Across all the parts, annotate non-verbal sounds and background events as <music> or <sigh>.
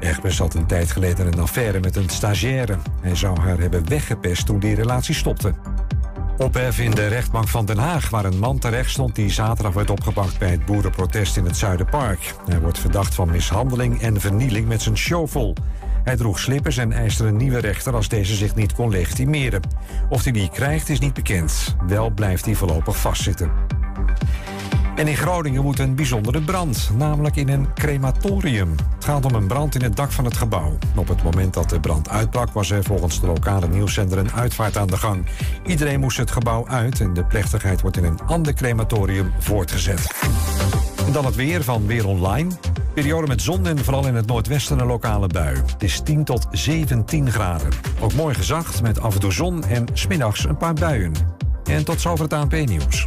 Egbers had een tijd geleden een affaire met een stagiaire. Hij zou haar hebben weggepest toen die relatie stopte. Ophef in de rechtbank van Den Haag, waar een man terecht stond die zaterdag werd opgepakt bij het boerenprotest in het Zuiderpark. Hij wordt verdacht van mishandeling en vernieling met zijn show vol. Hij droeg slippers en eiste een nieuwe rechter als deze zich niet kon legitimeren. Of hij die krijgt is niet bekend. Wel blijft hij voorlopig vastzitten. En in Groningen moet een bijzondere brand, namelijk in een crematorium. Het gaat om een brand in het dak van het gebouw. Op het moment dat de brand uitbrak was er volgens de lokale nieuwszender een uitvaart aan de gang. Iedereen moest het gebouw uit en de plechtigheid wordt in een ander crematorium voortgezet. En dan het weer van Weer Online. Periode met zon en vooral in het noordwesten een lokale bui. Het is 10 tot 17 graden. Ook mooi gezacht met af en toe zon en smiddags een paar buien. En tot zover het ANP-nieuws.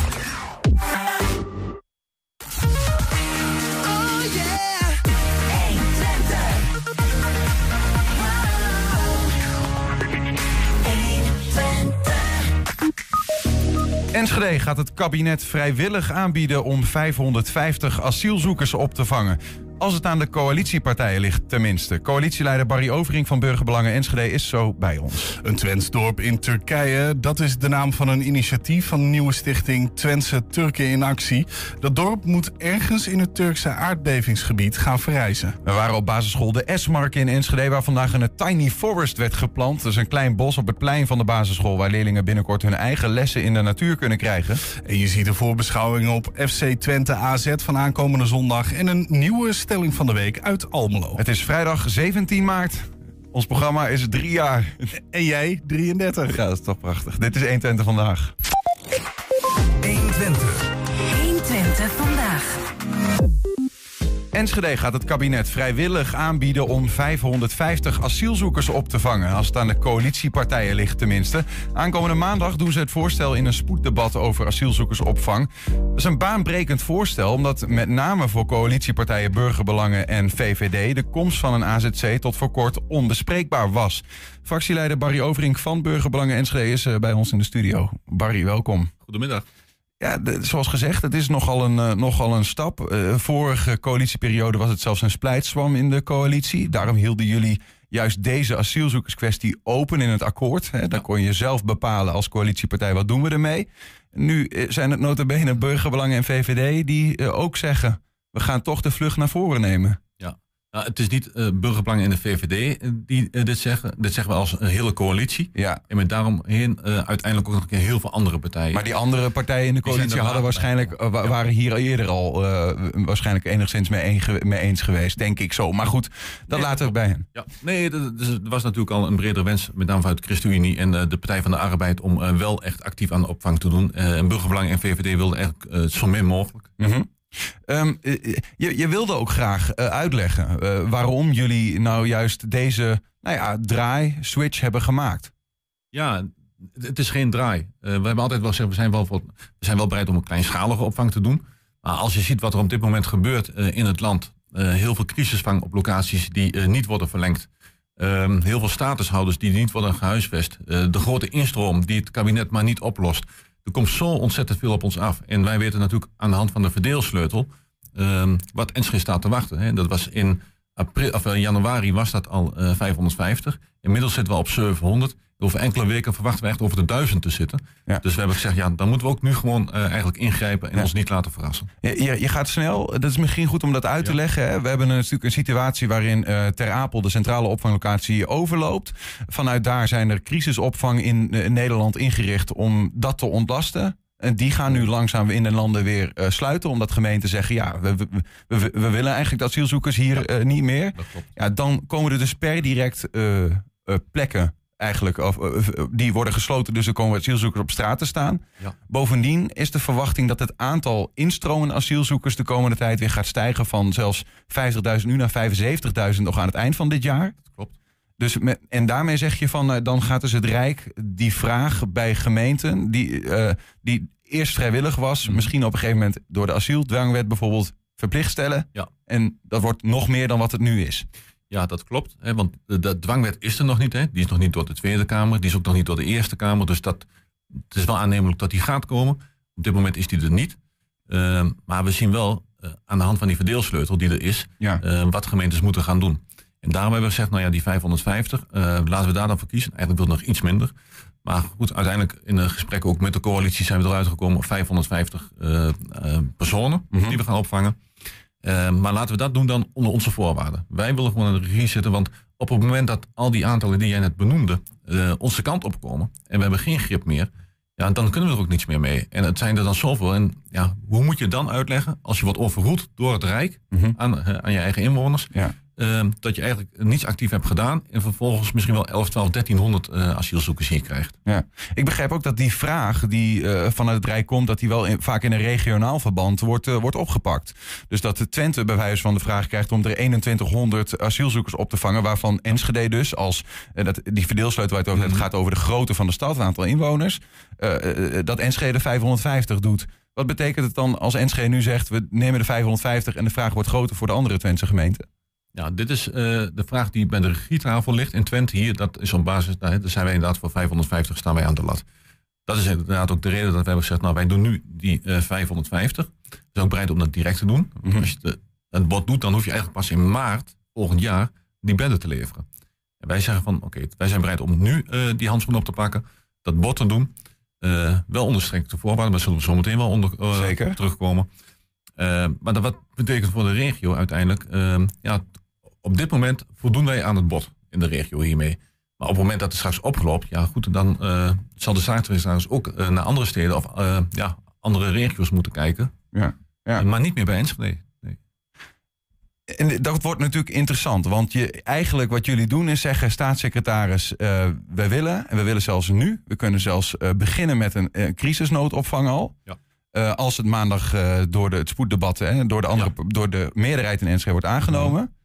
Enschede gaat het kabinet vrijwillig aanbieden om 550 asielzoekers op te vangen. Als het aan de coalitiepartijen ligt, tenminste. Coalitieleider Barry Overing van Burgerbelangen Enschede is zo bij ons. Een Twentsdorp in Turkije, dat is de naam van een initiatief van de nieuwe stichting Twentse Turken in Actie. Dat dorp moet ergens in het Turkse aardbevingsgebied gaan verrijzen. We waren op basisschool de S-Mark in Enschede, waar vandaag een tiny forest werd geplant. Dat is een klein bos op het plein van de basisschool, waar leerlingen binnenkort hun eigen lessen in de natuur kunnen krijgen. En je ziet een voorbeschouwing op FC Twente AZ van aankomende zondag en een nieuwe stelling van de week uit Almelo. Het is vrijdag 17 maart. Ons programma is drie jaar. En jij 33. Ja, dat is toch prachtig. Dit is 120 vandaag. 120. 120 Enschede gaat het kabinet vrijwillig aanbieden om 550 asielzoekers op te vangen. Als het aan de coalitiepartijen ligt tenminste. Aankomende maandag doen ze het voorstel in een spoeddebat over asielzoekersopvang. Dat is een baanbrekend voorstel omdat met name voor coalitiepartijen Burgerbelangen en VVD... de komst van een AZC tot voor kort onbespreekbaar was. Fractieleider Barry Overink van Burgerbelangen Enschede is eh, bij ons in de studio. Barry, welkom. Goedemiddag. Ja, de- zoals gezegd, het is nogal een, eh, nogal een stap. Eh, vorige coalitieperiode was het zelfs een splijtswam in de coalitie. Daarom hielden jullie juist deze asielzoekerskwestie open in het akkoord. Hè. Daar kon je zelf bepalen als coalitiepartij wat doen we ermee. Nu eh, zijn het nota bene Burgerbelangen en VVD die ook zeggen... we gaan toch de vlucht naar voren nemen. Nou, het is niet eh Burgerbelangen en de VVD eh, die eh, dit zeggen. Dit zeggen we als een hele coalitie. Ja. En met daaromheen eh uiteindelijk ook nog een keer heel veel andere partijen. Maar die andere partijen in de coalitie hadden waarschijnlijk, Ja. waren hier eerder al waarschijnlijk enigszins mee, een ge- mee eens geweest, denk ik zo. Maar goed, dat Nee, laten we bij hen. Ja, nee, er was natuurlijk al een bredere wens, met name vanuit de ChristenUnie en de Partij van de Arbeid, om wel echt actief aan de opvang te doen. En Burgerbelangen en VVD wilden eigenlijk zo min mogelijk. Ehm, eh, je, je wilde ook graag eh, uitleggen eh, waarom jullie nou juist deze nou ja, draai, switch hebben gemaakt. Ja, het, is geen draai. We hebben altijd wel gezegd, we zijn wel, we zijn wel bereid om een kleinschalige opvang te doen. Maar als je ziet wat er op dit moment gebeurt in het land. heel veel crisisvang op locaties die niet worden verlengd. Ehm, heel veel statushouders die niet worden gehuisvest. eh, de grote instroom die het kabinet maar niet oplost. Er komt zo ontzettend veel op ons af. En wij weten natuurlijk aan de hand van de verdeelsleutel... ehm, wat Enschede staat te wachten. Hè. Dat was in april, of, eh, januari was dat al eh, 550. Inmiddels zitten we op 700. Over enkele weken verwachten we echt over de 1000 te zitten. Ja. Dus we hebben gezegd, ja, dan moeten we ook nu gewoon eh, eigenlijk ingrijpen en Ja. ons niet laten verrassen. Je, je, je gaat snel, dat is misschien goed om dat uit te Ja. leggen. Hè? We hebben een- natuurlijk een situatie waarin eh, Ter Apel, de centrale opvanglocatie, overloopt. Vanuit daar zijn er crisisopvang in eh, Nederland ingericht om dat te ontlasten. En die gaan nu langzaam in de landen weer eh, sluiten, omdat gemeenten zeggen: ja, we, we, we, we willen eigenlijk de asielzoekers hier niet meer. Ja, dan komen er dus per direct plekken eigenlijk, of, of, die worden gesloten, dus er komen asielzoekers op straat te staan. Ja. Bovendien is de verwachting dat het aantal instromende asielzoekers de komende tijd weer gaat stijgen van zelfs 50.000 nu naar 75.000 nog aan het eind van dit jaar. Klopt. Dus met, en daarmee zeg je van, eh, dan gaat dus het Rijk die vraag bij gemeenten, die, eh, die eerst vrijwillig was, Mhm. misschien op een gegeven moment door de asieldwangwet bijvoorbeeld verplicht stellen. Ja. En dat wordt nog meer dan wat het nu is. Ja, dat klopt. Hè, want de, de dwangwet is er nog niet. Hè. Die is nog niet door de Tweede Kamer. Die is ook nog niet door de Eerste Kamer. Dus dat, het is wel aannemelijk dat die gaat komen. Op dit moment is die er niet. Ehm, maar we zien wel eh, aan de hand van die verdeelsleutel die er is... Ja. eh, wat gemeentes moeten gaan doen. En daarom hebben we gezegd, nou ja, die 550, eh, laten we daar dan voor kiezen. Eigenlijk wil het nog iets minder. Maar goed, uiteindelijk in de gesprekken ook met de coalitie zijn we eruit gekomen op 550 eh, eh, personen Mhm. die we gaan opvangen. Eh, maar laten we dat doen dan onder onze voorwaarden. Wij willen gewoon aan de regie zitten, want op het moment dat al die aantallen die jij net benoemde eh, onze kant opkomen en we hebben geen grip meer, ja, dan kunnen we er ook niets meer mee. En het zijn er dan zoveel. En ja, hoe moet je dan uitleggen als je wordt overroeld door het Rijk Mhm. aan, eh, aan je eigen inwoners? Ja. Eh, dat je eigenlijk niets actief hebt gedaan en vervolgens misschien wel 11, 12, 1300 eh, asielzoekers hier krijgt. Ja. Ik begrijp ook dat die vraag die eh, vanuit het Rijk komt, dat die wel in- vaak in een regionaal verband wordt, eh, wordt opgepakt. Dus dat de Twente bij wijze van de vraag krijgt om er 2100 asielzoekers op te vangen, waarvan Enschede dus, als eh, dat, die verdeelsleutel waar het over hebt, gaat over de grootte van de stad, het aantal inwoners, dat Enschede 550 doet. Wat betekent het dan als Enschede nu zegt, we nemen de 550 en de vraag wordt groter voor de andere Twentse gemeenten? Ja, dit is eh, de vraag die bij de regietafel ligt in Twente hier. Dat is op basis, nou, daar zijn wij inderdaad voor 550 staan wij aan de lat. Dat is inderdaad ook de reden dat wij hebben gezegd, nou wij doen nu die eh 550. We zijn ook bereid om dat direct te doen. Want Als je de, het bod doet, dan hoef je eigenlijk pas in maart volgend jaar die bedden te leveren. En wij zeggen van, oké, wij zijn bereid om nu eh, die handschoen op te pakken, dat bod te doen. Eh, wel onder strikte voorwaarden, daar zullen we zo meteen wel onder eh, Zeker. terugkomen. Eh, maar dat, wat betekent voor de regio uiteindelijk? eh, ja, op dit moment voldoen wij aan het bod in de regio hiermee. Maar op het moment dat het straks opgeloopt, ja goed, dan eh, zal de staatssecretaris ook eh, naar andere steden of eh, ja, andere regio's moeten kijken. Ja. Ja. Maar niet meer bij Enschede. Nee. En dat wordt natuurlijk interessant, want je, eigenlijk wat jullie doen is zeggen, staatssecretaris, wij willen, en we willen zelfs nu, we kunnen zelfs beginnen met een crisisnoodopvang al. Ja. Als het maandag door de, het spoeddebat, hè, door, de andere, door de meerderheid in Enschede wordt aangenomen.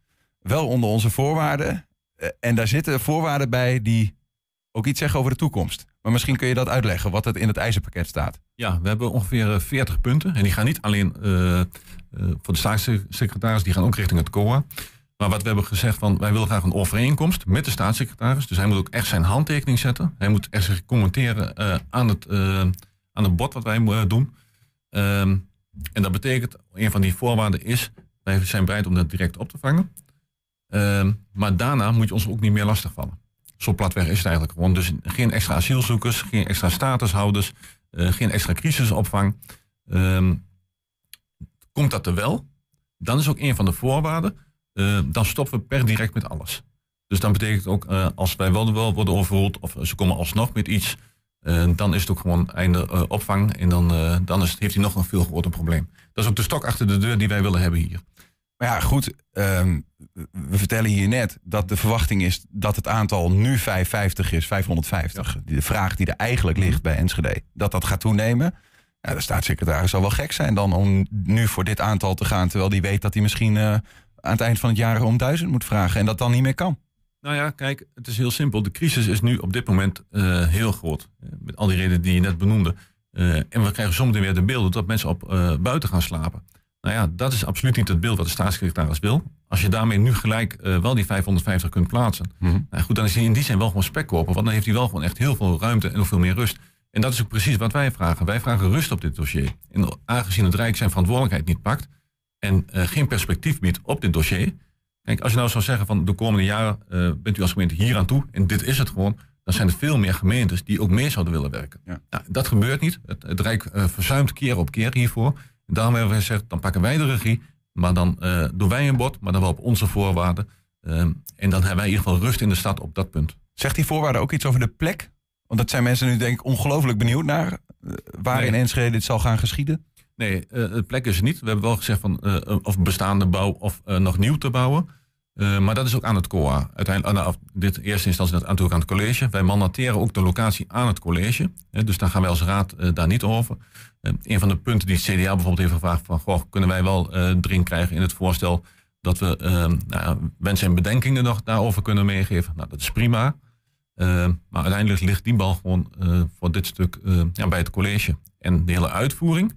Wel onder onze voorwaarden. Eh, en daar zitten voorwaarden bij die ook iets zeggen over de toekomst. Maar misschien kun je dat uitleggen, wat het in het ijzerpakket staat. Ja, we hebben ongeveer eh, 40 punten. En die gaan niet alleen eh, eh, voor de staatssecretaris, die gaan ook richting het COA. Maar wat we hebben gezegd van, wij willen graag een overeenkomst met de staatssecretaris. Dus hij moet ook echt zijn handtekening zetten. Hij moet echt zich commenteren eh, aan, het, eh, aan het bod wat wij eh, doen. Ehm, en dat betekent, een van die voorwaarden is, wij zijn bereid om dat direct op te vangen. Ehm, maar daarna moet je ons ook niet meer lastigvallen. Zo platweg is het eigenlijk gewoon. Dus geen extra asielzoekers, geen extra statushouders, eh, geen extra crisisopvang. Ehm, komt dat er wel, dan is ook een van de voorwaarden, eh, dan stoppen we per direct met alles. Dus dan betekent ook, eh, als wij wel, wel worden overroeld of ze komen alsnog met iets, dan is het ook gewoon einde opvang en dan, dan is, heeft hij nog een veel groter probleem. Dat is ook de stok achter de deur die wij willen hebben hier. Maar ja, goed. ehm, we vertellen hier net dat de verwachting is dat het aantal nu 550 is, 550. De vraag die er eigenlijk ligt bij Enschede, dat dat gaat toenemen. Ja, de staatssecretaris zal wel gek zijn dan om nu voor dit aantal te gaan, terwijl die weet dat hij misschien eh, aan het eind van het jaar om duizend moet vragen en dat dan niet meer kan. Nou ja, kijk, het is heel simpel. De crisis is nu op dit moment eh, heel groot. Eh, Met al die redenen die je net benoemde. En we krijgen zometeen weer de beelden dat mensen op buiten gaan slapen. Nou ja, dat is absoluut niet het beeld wat de staatssecretaris wil. Als je daarmee nu gelijk eh, wel die 550 kunt plaatsen. Nou goed, dan is hij in die zin wel gewoon spekkoper. Want dan heeft hij wel gewoon echt heel veel ruimte en nog veel meer rust. En dat is ook precies wat wij vragen. Wij vragen rust op dit dossier. En aangezien het Rijk zijn verantwoordelijkheid niet pakt. En eh, geen perspectief biedt op dit dossier. Kijk, als je nou zou zeggen van de komende jaren eh, bent u als gemeente hier aan toe. En dit is het gewoon. Dan zijn er veel meer gemeentes die ook meer zouden willen werken. Ja. Nou, dat gebeurt niet. Het, het Rijk verzuimt keer op keer hiervoor. Daarom hebben we gezegd, dan pakken wij de regie. Maar dan eh, doen wij een bod, maar dan wel op onze voorwaarden. Ehm, en dan hebben wij in ieder geval rust in de stad op dat punt. Zegt die voorwaarde ook iets over de plek? Want dat zijn mensen nu denk ik ongelooflijk benieuwd naar. eh, waar Nee. in Enschede dit zal gaan geschieden. Nee, eh, het plek is er niet. We hebben wel gezegd van eh, of bestaande bouw of eh, nog nieuw te bouwen. Uh, maar dat is ook aan het COA. Uiteindelijk, nou, dit eerste instantie dat natuurlijk aan het college. Wij mandateren ook de locatie aan het college. Dus daar gaan wij als raad uh, daar niet over. Uh, een van de punten die het CDA bijvoorbeeld heeft gevraagd van... Goh, kunnen wij wel dring krijgen in het voorstel... dat we nou, wensen en bedenkingen nog daarover kunnen meegeven. Nou, dat is prima. maar uiteindelijk ligt die bal gewoon voor dit stuk ja, bij het college. En de hele uitvoering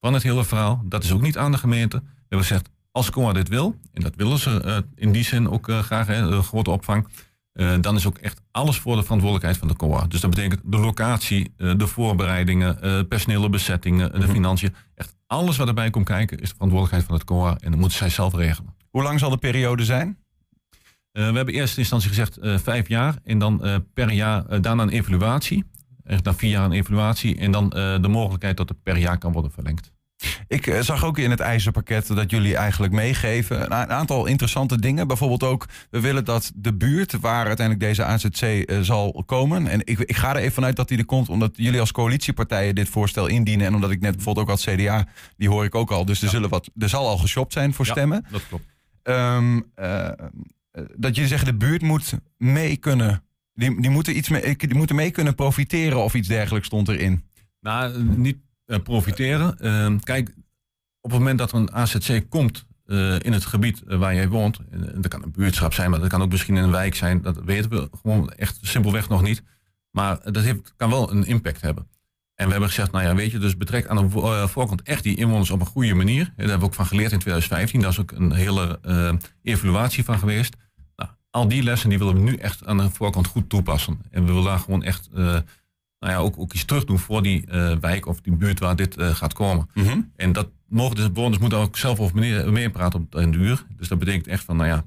van het hele verhaal, dat is ook niet aan de gemeente. We hebben gezegd, als COA dit wil, en dat willen ze uh, in die zin ook uh, graag, hè, grote opvang, uh, dan is ook echt alles voor de verantwoordelijkheid van de COA. Dus dat betekent de locatie, de voorbereidingen, personele bezettingen, de mhm. financiën. Echt alles wat erbij komt kijken is de verantwoordelijkheid van het COA en dat moeten zij zelf regelen. Hoe lang zal de periode zijn? we hebben in eerste instantie gezegd vijf jaar en dan per jaar daarna een evaluatie. Echt na vier jaar een evaluatie en dan de mogelijkheid dat het per jaar kan worden verlengd. Ik eh, zag ook in het ijzerpakket dat jullie eigenlijk meegeven een aantal interessante dingen. Bijvoorbeeld ook, we willen dat de buurt waar uiteindelijk deze AZC eh, zal komen. En ik, ik, ga er even vanuit dat die er komt, omdat jullie als coalitiepartijen dit voorstel indienen. En omdat ik net bijvoorbeeld ook als CDA, die hoor ik ook al. Dus er, zullen wat, er zal al geshopt zijn voor ja, stemmen. Dat klopt. Um, uh, dat jullie zeggen, de buurt moet mee kunnen. Die, die, moeten iets mee, die moeten mee kunnen profiteren of iets dergelijks stond erin. Nou, niet uh, profiteren. Uh, kijk, op het moment dat er een AZC komt uh, in het gebied waar jij woont, dat kan een buurtschap zijn, maar dat kan ook misschien een wijk zijn, dat weten we gewoon echt simpelweg nog niet. Maar dat heeft, kan wel een impact hebben. En we hebben gezegd, nou ja, weet je, dus betrek aan de voorkant echt die inwoners op een goede manier. Daar hebben we ook van geleerd in 2015. Daar is ook een hele evaluatie van geweest. Nou, al die lessen die willen we nu echt aan de voorkant goed toepassen. En we willen daar gewoon echt nou ja, ook, ook iets terug doen voor die uh, wijk of die buurt waar dit uh, gaat komen. Mm -hmm. En dat mogen de bewoners moeten ook zelf over meer, meer praten op een duur. Dus dat betekent echt van, nou ja,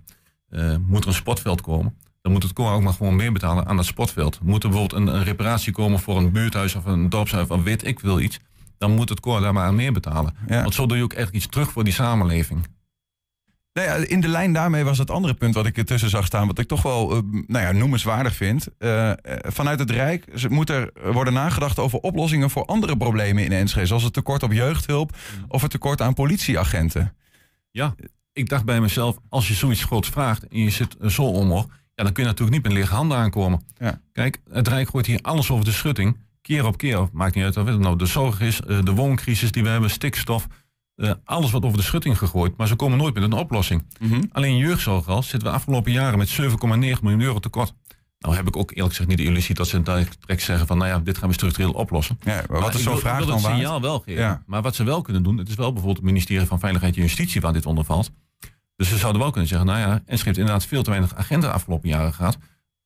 uh, moet er een sportveld komen. Dan moet het COA ook maar gewoon meer betalen aan dat sportveld. Moet er bijvoorbeeld een, een reparatie komen voor een buurthuis of een dorpshuis of weet ik wil iets. Dan moet het COA daar maar aan meer betalen. Ja. Want zo doe je ook echt iets terug voor die samenleving. Nou ja, in de lijn daarmee was het andere punt wat ik ertussen zag staan, wat ik toch wel uh, nou ja, noemenswaardig vind. Uh, vanuit het Rijk moet er worden nagedacht over oplossingen voor andere problemen in Enschede, zoals het tekort op jeugdhulp of het tekort aan politieagenten. Ja, ik dacht bij mezelf, als je zoiets groots vraagt en je zit zo omhoog, ja, dan kun je natuurlijk niet met lege handen aankomen. Ja. Kijk, het Rijk gooit hier alles over de schutting, keer op keer. Maakt niet uit of het nou de zorg is, de wooncrisis die we hebben, stikstof. Uh, alles wordt over de schutting gegooid, maar ze komen nooit met een oplossing. Mm -hmm. Alleen jeugdzorg al zitten we afgelopen jaren met 7,9 miljoen euro tekort. Nou heb ik ook eerlijk gezegd niet de illusie dat ze direct zeggen van nou ja, dit gaan we structureel oplossen. Ja, maar wat is zo'n vraag dan het signaal wel geven. Ja. Maar wat ze wel kunnen doen, het is wel bijvoorbeeld het ministerie van Veiligheid en Justitie waar dit onder valt. Dus ze zouden wel kunnen zeggen, nou ja, en schrift inderdaad veel te weinig agenten de afgelopen jaren gehad.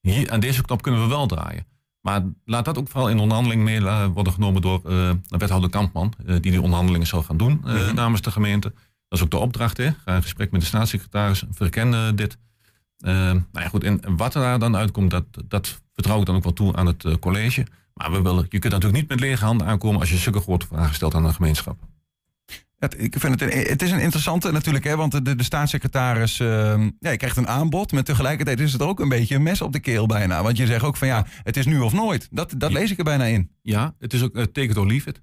Hier, aan deze knop kunnen we wel draaien. Maar laat dat ook vooral in onderhandeling mee eh, worden genomen door uh, wethouder Kampman, uh, die die onderhandelingen zal gaan doen uh, mm-hmm. namens de gemeente. Dat is ook de opdracht, hè. Ga in gesprek met de staatssecretaris, verkennen dit. nou ja, goed, en wat er daar dan uitkomt, dat, dat vertrouw ik dan ook wel toe aan het college. Maar we willen, je kunt natuurlijk niet met lege handen aankomen als je zulke grote vragen stelt aan een gemeenschap. Het, ik vind het, een, het is een interessante natuurlijk, hè, want de, de staatssecretaris uh, ja, krijgt een aanbod, maar tegelijkertijd is het ook een beetje een mes op de keel bijna. Want je zegt ook van ja, het is nu of nooit. Dat, dat lees ik er bijna in. Ja, het is ook uh, take it or leave it.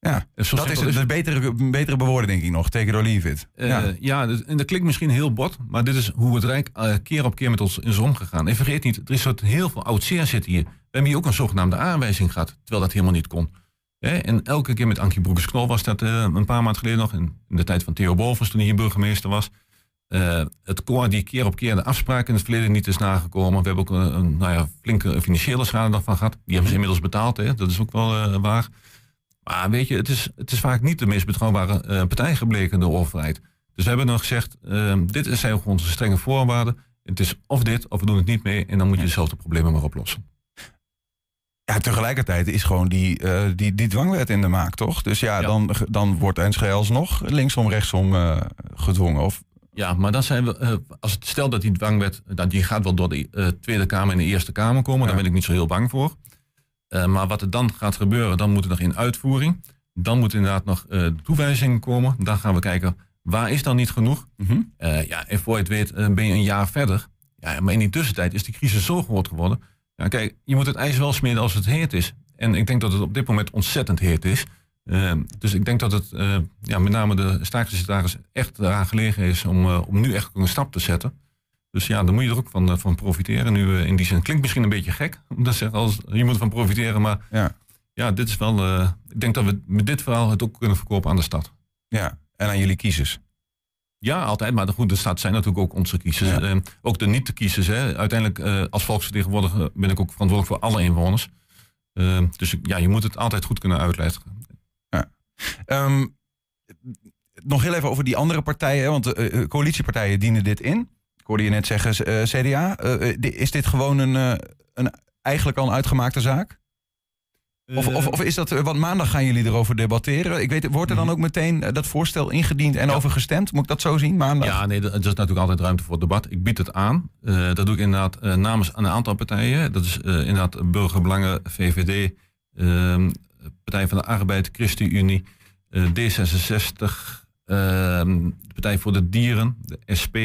Ja, dat is het, betere, betere bewoorden denk ik nog. Take it or leave it. Uh, ja, ja dus, en dat klinkt misschien heel bot, maar dit is hoe het Rijk uh, keer op keer met ons is omgegaan. En vergeet niet, er is soort heel veel oud zeer zitten hier. We hebben hier ook een zogenaamde aanwijzing gehad, terwijl dat helemaal niet kon. En elke keer met Ankie Broekers-Knol was dat uh, een paar maanden geleden nog. In, in de tijd van Theo Bovens, toen hij hier burgemeester was. Uh, het koor die keer op keer de afspraken in het verleden niet is nagekomen. We hebben ook een, een nou ja, flinke financiële schade daarvan gehad. Die hebben ze inmiddels betaald, hè? dat is ook wel uh, waar. Maar weet je, het is, het is vaak niet de meest betrouwbare partij gebleken, de overheid. Dus we hebben dan gezegd, dit zijn onze strenge voorwaarden. Het is of dit, of we doen het niet mee. En dan moet je dezelfde problemen maar oplossen. Ja, tegelijkertijd is gewoon die, uh, die, die dwangwet in de maak, toch? Dus ja, Dan, dan wordt Enschede alsnog linksom, rechtsom uh, gedwongen. Of... Ja, maar dan zijn we, uh, als het stel dat die dwangwet, dat die gaat wel door de Tweede Kamer en de Eerste Kamer komen, ja. daar ben ik niet zo heel bang voor. maar wat er dan gaat gebeuren, dan moet er nog in uitvoering. Dan moet inderdaad nog toewijzingen komen. Dan gaan we kijken, waar is dan niet genoeg? Mm -hmm. ja, en voor je het weet ben je een jaar verder. Ja, maar in die tussentijd is die crisis zo groot geworden ja, kijk, je moet het ijs wel smeden als het heet is. En ik denk dat het op dit moment ontzettend heet is. Uh, dus ik denk dat het uh, ja, met name de staatssecretaris echt eraan gelegen is om, uh, om nu echt een stap te zetten. Dus ja, daar moet je er ook van, van profiteren. Nu in die zin klinkt misschien een beetje gek om dat zeggen als je moet van profiteren, maar Ja. ja, dit is wel. ik denk dat we met dit verhaal het ook kunnen verkopen aan de stad. Ja, en aan jullie kiezers. Ja, altijd. Maar de, goed, de stad zijn natuurlijk ook onze kiezers. Ja. Eh, ook de niet-te-kiezers. Hè. Uiteindelijk, eh, als volksvertegenwoordiger ben ik ook verantwoordelijk voor alle inwoners. Eh, dus ja, je moet het altijd goed kunnen uitleggen. Ehm, nog heel even over die andere partijen, want eh, eh, coalitiepartijen dienen dit in. Ik hoorde je net zeggen, CDA. Is dit gewoon een, een eigenlijk al een uitgemaakte zaak? Of, of, of is dat, eh, want maandag gaan jullie erover debatteren. Ik weet, wordt er dan ook meteen eh, dat voorstel ingediend en Mhm. Ja. over gestemd? Moet ik dat zo zien, maandag? Ja, nee, er is natuurlijk altijd ruimte voor debat. Ik bied het aan. Eh, dat doe ik inderdaad namens een aantal partijen. Dat is inderdaad Burgerbelangen, VVD, ehm, Partij van de Arbeid, ChristenUnie, eh, D66, ehm, Partij voor de Dieren, de SP,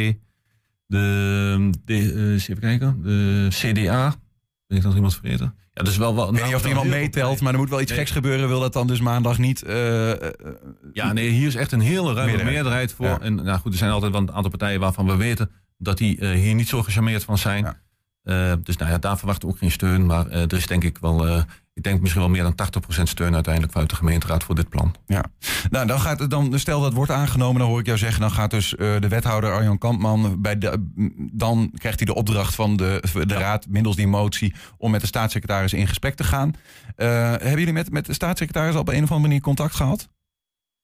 de, de even kijken, de CDA. Ben ik nog iemand vergeten? Ja, dus wel, wel, Ik weet niet of iemand meetelt, maar er moet wel iets Nee. geks gebeuren. Wil dat dan dus maandag niet... eh, eh, Ja, nee, hier is echt een hele ruime Meerderheid. meerderheid, voor. Ja. En nou goed, er zijn altijd wel een aantal partijen waarvan we weten dat die eh, hier niet zo gecharmeerd van zijn. Ja. Eh, dus nou ja, daar verwachten we ook geen steun. Maar er is denk ik wel, eh, ik denk misschien wel meer dan 80% steun uiteindelijk vanuit de gemeenteraad voor dit plan. Ja, nou dan gaat het dan, stel dat wordt aangenomen, dan hoor ik jou zeggen, dan gaat dus eh, de wethouder Arjan Kampman, bij de, dan krijgt hij de opdracht van de, de raad, middels die motie, om met de staatssecretaris in gesprek te gaan. Eh, hebben jullie met, met de staatssecretaris al op een of andere manier contact gehad?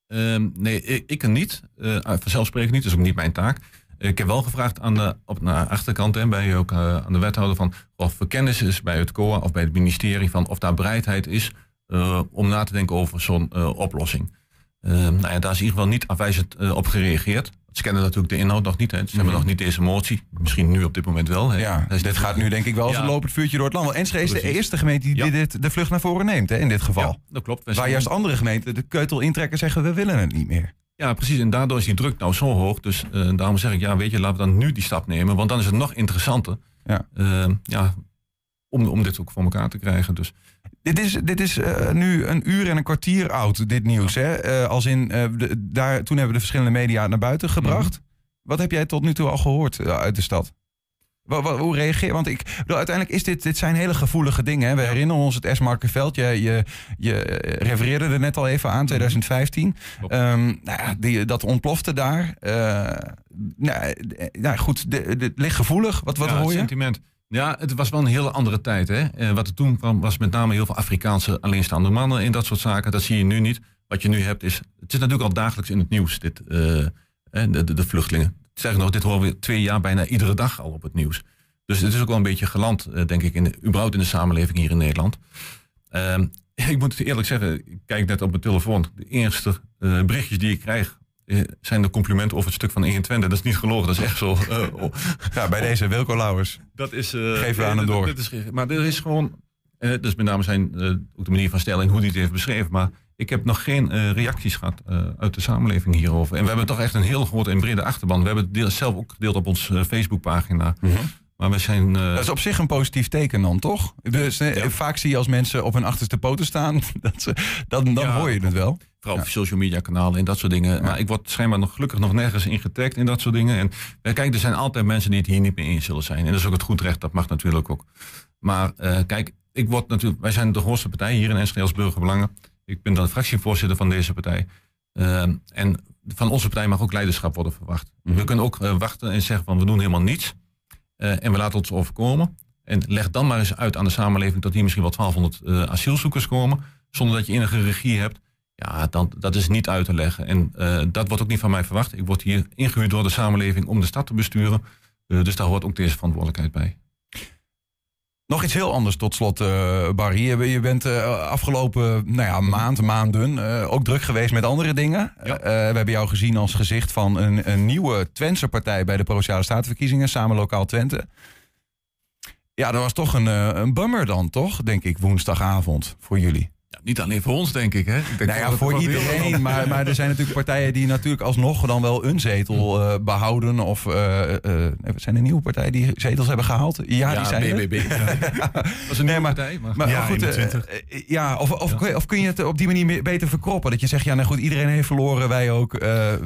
Ehm, nee, ik, ik niet. Eh vanzelfsprekend niet, dat is ook niet mijn taak. Ik heb wel gevraagd aan de, op de achterkant en bij ook eh, aan de wethouder van of er kennis is bij het COA of bij het ministerie van of daar bereidheid is eh, om na te denken over zo'n eh, oplossing. Nou ja, daar is in ieder geval niet afwijzend op gereageerd. Ze kennen natuurlijk de inhoud nog niet. Hè. Ze hebben nog niet deze motie. Misschien nu op dit moment wel. Hè. Mhm. Ja, Dus dit gaat nu denk ik wel als Ja. een lopend vuurtje door het land. Want Enschede is de eerste gemeente die Ja. dit, de vlucht naar voren neemt, hè, in dit geval. Ja, dat klopt. Waar juist andere gemeenten de keutel intrekken en zeggen, we willen het niet meer. Ja, precies. En daardoor is die druk nou zo hoog. Dus eh, daarom zeg ik, ja, weet je, laten we dan nu die stap nemen. Want dan is het nog interessanter. Ja. Eh, ja, om, om dit ook voor elkaar te krijgen. Dus Dit is, dit is eh, nu een uur en een kwartier oud, dit nieuws. Hè? Eh, als in, de, daar, toen hebben we de verschillende media naar buiten gebracht. Mhm. Wat heb jij tot nu toe al gehoord eh, uit de stad? Wa- wa- hoe reageer Want ik bedoel, uiteindelijk is dit, dit zijn hele gevoelige dingen. Hè? We herinneren ons het S-Markenveld. Je, je, je eh, refereerde er net al even aan, 2015. Mhm. Klopt. Ehm, nou ja, die, dat ontplofte daar. Eh, nou, eh, nou goed, het ligt gevoelig. Wat, wat ja, hoor het je? sentiment. Ja, het was wel een hele andere tijd. Hè? Eh, wat er toen kwam, was met name heel veel Afrikaanse alleenstaande mannen in dat soort zaken. Dat zie je nu niet. Wat je nu hebt is. Het is natuurlijk al dagelijks in het nieuws, dit, de, de, de vluchtelingen. Zeg nog, dit horen we twee jaar bijna iedere dag al op het nieuws. Dus het is ook wel een beetje geland, eh, denk ik, in de, überhaupt in de samenleving hier in Nederland. Ehm, <laughs> ik moet eerlijk zeggen, ik kijk net op mijn telefoon. De eerste eh, berichtjes die ik krijg. eh, zijn de complimenten over het stuk van 21. Dat is niet gelogen, dat is echt zo. <laughs> oh. Ja, bij deze Wilco Lauwers. Dat is. Geven we aan hem door. dat is, maar er is gewoon. dus met name zijn ook de manier van stellen en hoe hij het heeft beschreven. Maar ik heb nog geen eh, reacties gehad eh, uit de samenleving hierover. En we hebben toch echt een heel grote en brede achterban. We hebben het deel- zelf ook gedeeld op onze Facebookpagina. Maar we zijn. eh, Dat is op zich een positief teken dan, toch? Dus, Ja. Vaak zie je als mensen op hun achterste poten staan, <laughs> dat ze, dan, dan Ja. hoor je het wel. Vooral op social media kanalen en dat soort dingen. Maar ik word schijnbaar nog gelukkig nog nergens in getagd in dat soort dingen. En kijk, er zijn altijd mensen die het hier niet mee eens zullen zijn. En dat is ook het goed recht, dat mag natuurlijk ook. Maar kijk, ik word natuurlijk, wij zijn de grootste partij hier in Enschede als Burgerbelangen. Ik ben dan de fractievoorzitter van deze partij. Eh, en van onze partij mag ook leiderschap worden verwacht. We kunnen ook eh, wachten en zeggen van we doen helemaal niets. Eh, en we laten ons overkomen. En leg dan maar eens uit aan de samenleving dat hier misschien wel 1200 eh, asielzoekers komen. Zonder dat je enige regie hebt. Ja, dan, dat is niet uit te leggen. En dat wordt ook niet van mij verwacht. Ik word hier ingehuurd door de samenleving om de stad te besturen. Dus daar hoort ook deze verantwoordelijkheid bij. Nog iets heel anders tot slot, eh, Barry. Je, bent eh, afgelopen nou ja, maand, maanden eh, ook druk geweest met andere dingen. Ja. We hebben jou gezien als gezicht van een, een nieuwe Twentse partij bij de Provinciale Statenverkiezingen, samen lokaal Twente. Ja, dat was toch een, een bummer dan, toch? Denk ik, woensdagavond voor jullie. Ja, niet alleen voor ons, denk ik. Hè? Ik denk Nou ja, voor iedereen. Maar, maar er zijn natuurlijk partijen die natuurlijk alsnog dan wel een zetel eh, behouden. Of eh, eh, zijn er nieuwe partijen die zetels hebben gehaald? Ja, die zijn. BBB. <laughs> Dat is een nieuwe partij. Maar, Maar Ja, goed, 21. ja, of, of, of kun je het op die manier meer- beter verkroppen? Dat je zegt, ja, nou goed, iedereen heeft verloren, wij ook.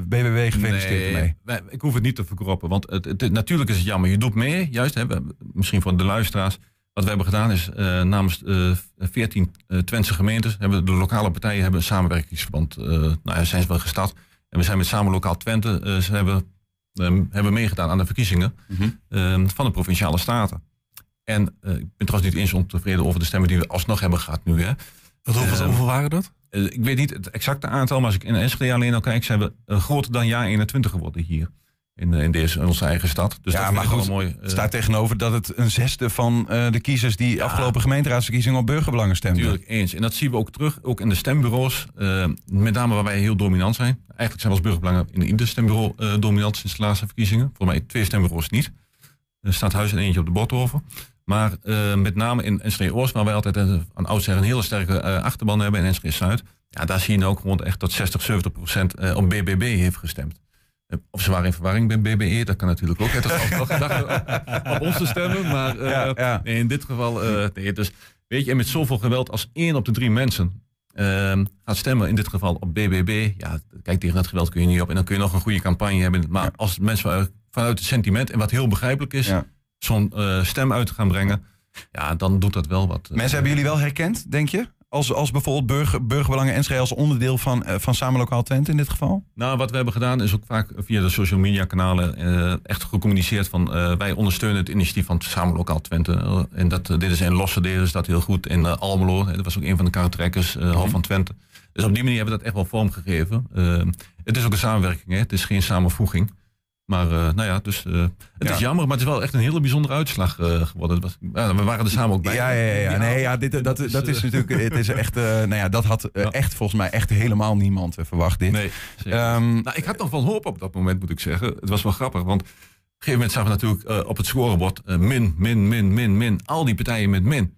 BBB gefeliciteerd Nee, ermee. wij- ik hoef het niet te verkroppen. Want het, het- natuurlijk is het jammer. Je doet mee, juist. Hè, we- misschien voor de luisteraars. Wat we hebben gedaan is eh, namens eh 14 eh, Twentse gemeentes... Hebben de lokale partijen hebben een samenwerkingsverband. nou ja, zijn ze wel gestart. En we zijn met Samen Lokaal Twente... ze hebben, ehm, hebben meegedaan aan de verkiezingen Mhm. ehm, van de Provinciale Staten. En ik ben trouwens niet eens ontevreden over de stemmen die we alsnog hebben gehad nu. Hè. Wat, hoeveel, Ehm, hoeveel waren dat? Ik weet niet het exacte aantal, maar als ik in Enschede alleen al kijk, zijn we groter dan jaar 21 geworden hier. In, eh, in, deze, in onze eigen stad. Dus Ja, dat maar goed, mooi. Het eh, staat tegenover dat het een zesde van eh, de kiezers die afgelopen gemeenteraadsverkiezingen op burgerbelangen stemden. Natuurlijk eens. En dat zien we ook terug, ook in de stembureaus. met name waar wij heel dominant zijn. Eigenlijk zijn we als burgerbelangen in ieder stembureau dominant sinds de laatste verkiezingen. Voor mij twee stembureaus niet. Er staat huis en eentje op de Bothoven. Maar met name in Enschede Oost, waar wij altijd aan oudsher een hele sterke achterban hebben. En Enschede Zuid. Ja, daar zie je ook gewoon echt dat 60, 70 procent op BBB heeft gestemd. Of ze waren in verwarring bij BBE, dat kan natuurlijk ook. Het is wel gedacht <laughs> op, op ons te stemmen, maar eh, Ja, ja. Nee, in dit geval, eh, nee, dus weet je, en met zoveel geweld als één op de drie mensen ehm, gaat stemmen, in dit geval op BBB, ja, kijk, tegen dat geweld kun je niet op. En dan kun je nog een goede campagne hebben. Maar als mensen vanuit- het sentiment, en wat heel begrijpelijk is, zo'n eh, stem uit gaan brengen, ja, dan doet dat wel wat. Mensen hebben jullie wel herkend, denk je? Als, als bijvoorbeeld burger, burgerbelangen Enschede als onderdeel van, eh, van Samen Lokaal Twente in dit geval? Nou, wat we hebben gedaan is ook vaak via de social media kanalen eh, echt gecommuniceerd van eh, wij ondersteunen het initiatief van Samen Lokaal Twente. En dat, dit is in Losse delen is dat heel goed. In Almelo, dat was ook een van de karretrekkers, eh Hal van Twente. Dus op die manier hebben we dat echt wel vormgegeven. Het is ook een samenwerking, hè? het is geen samenvoeging. Maar eh, nou ja, dus eh, het Ja. is jammer, maar het is wel echt een hele bijzondere uitslag eh, geworden. Het was, ja, we waren er samen ook bij. Ja, ja, ja. ja. Nee, ja dit, dat, Dus, dat is <laughs> natuurlijk, het is echt, eh, nou ja, dat had Ja. echt volgens mij echt helemaal niemand verwacht dit. Nee. Ehm, Nou, ik had nog wel hoop op dat moment, moet ik zeggen. Het was wel grappig, want op een gegeven moment zagen we natuurlijk eh, op het scorebord min, min, min, min, min. Al die partijen met min.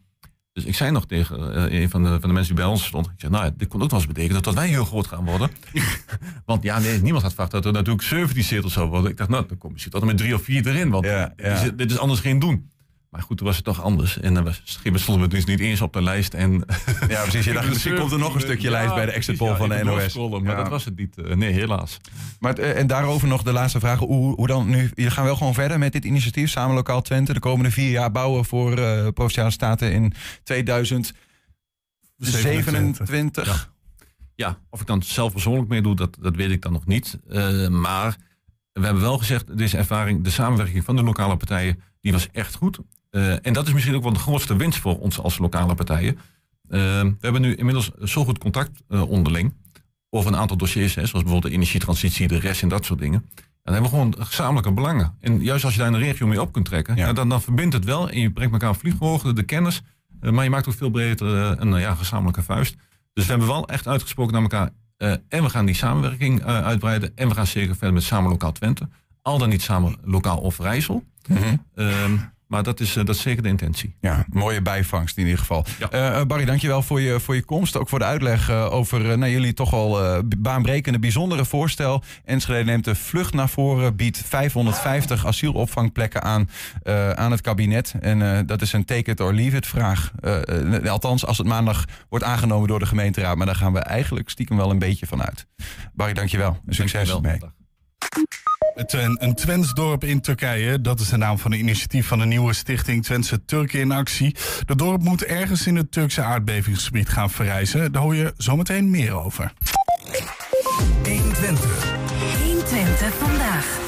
Dus ik zei nog tegen eh, een van de, van de mensen die bij ons stond. Ik zei, nou, ja, dit kon ook wel eens betekenen dat wij heel groot gaan worden. <laughs> want ja, nee, niemand had verwacht dat er natuurlijk 17 zetels zou worden. Ik dacht, nou, dan kom je tot en met drie of vier erin. Want Ja, dit. Is, dit is anders geen doen. Maar goed, toen was het toch anders. En dan was, stonden we dus niet eens op de lijst. En ja, precies. Je <laughs> dacht, misschien komt er nog een stukje lijst bij de exit poll van de NOS. Maar dat was het niet. Eh, nee, helaas. Maar, eh, en daarover nog de laatste vraag. Hoe, hoe dan nu? Je gaan wel gewoon verder met dit initiatief, Samen Lokaal Twente. De komende vier jaar bouwen voor eh Provinciale Staten in 2027. Ja. Ja, of ik dan zelf persoonlijk mee doe, dat, dat weet ik dan nog niet. Maar we hebben wel gezegd, deze ervaring, de samenwerking van de lokale partijen, die was echt goed. Eh, en dat is misschien ook wel de grootste winst voor ons als lokale partijen. Eh, we hebben nu inmiddels zo goed contact eh, onderling over een aantal dossiers, hè, zoals bijvoorbeeld de energietransitie, de rest en dat soort dingen. En dan hebben we gewoon gezamenlijke belangen. En juist als je daar een regio mee op kunt trekken, Ja. dan, dan verbindt het wel en je brengt elkaar vlieghoogte, de kennis, maar je maakt ook veel breder een eh, ja, gezamenlijke vuist. Dus we hebben wel echt uitgesproken naar elkaar. en we gaan die samenwerking uitbreiden. En we gaan zeker verder met Samen Lokaal Twente. Al dan niet Samen Lokaal of Rijssel. Ehm, maar dat is, eh, dat is zeker de intentie. Ja, mooie bijvangst in ieder geval. Ja. Eh, eh, Barry, dankjewel voor je, voor je komst. Ook voor de uitleg over nou, jullie toch al baanbrekende, bijzondere voorstel. Enschede neemt de vlucht naar voren, biedt 550 asielopvangplekken aan, aan het kabinet. En dat is een take it or leave it vraag. Althans, als het maandag wordt aangenomen door de gemeenteraad. Maar daar gaan we eigenlijk stiekem wel een beetje van uit. Barry, dankjewel. Succes Dankjewel. ermee. Het, een, een in Turkije, dat is de naam van een initiatief van de nieuwe stichting Twentse Turken in Actie. Dat dorp moet ergens in het Turkse aardbevingsgebied gaan verrijzen. Daar hoor je zometeen meer over. 120 vandaag.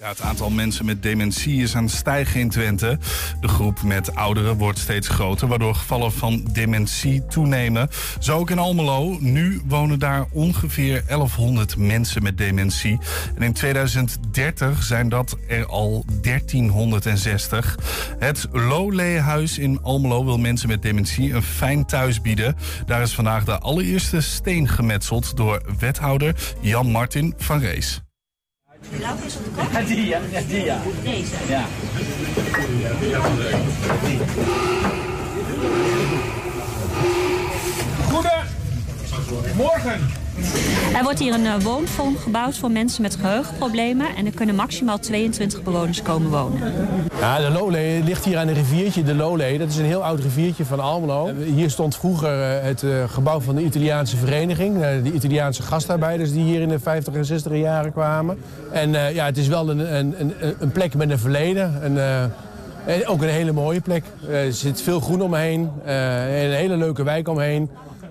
Ja, het aantal mensen met dementie is aan het stijgen in Twente. De groep met ouderen wordt steeds groter, waardoor gevallen van dementie toenemen. Zo ook in Almelo. Nu wonen daar ongeveer 1100 mensen met dementie. En in 2030 zijn dat er al 1360. Het Loleehuis in Almelo wil mensen met dementie een fijn thuis bieden. Daar is vandaag de allereerste steen gemetseld door wethouder Jan Martin van Rees. Welke is op de kop? Ja, die ja, die ja. Deze. Ja. Goedemorgen. Er wordt hier een uh, woonvorm gebouwd voor mensen met geheugenproblemen. En er kunnen maximaal 22 bewoners komen wonen. Ja, de Lole ligt hier aan een riviertje, de Lole. Dat is een heel oud riviertje van Almelo. Hier stond vroeger uh, het gebouw van de Italiaanse vereniging. de Italiaanse gastarbeiders die hier in de 50 en 60 jaren kwamen. En ja, het is wel een, een, een, plek met een verleden. Een, ook een hele mooie plek. er zit veel groen omheen. een hele leuke wijk omheen.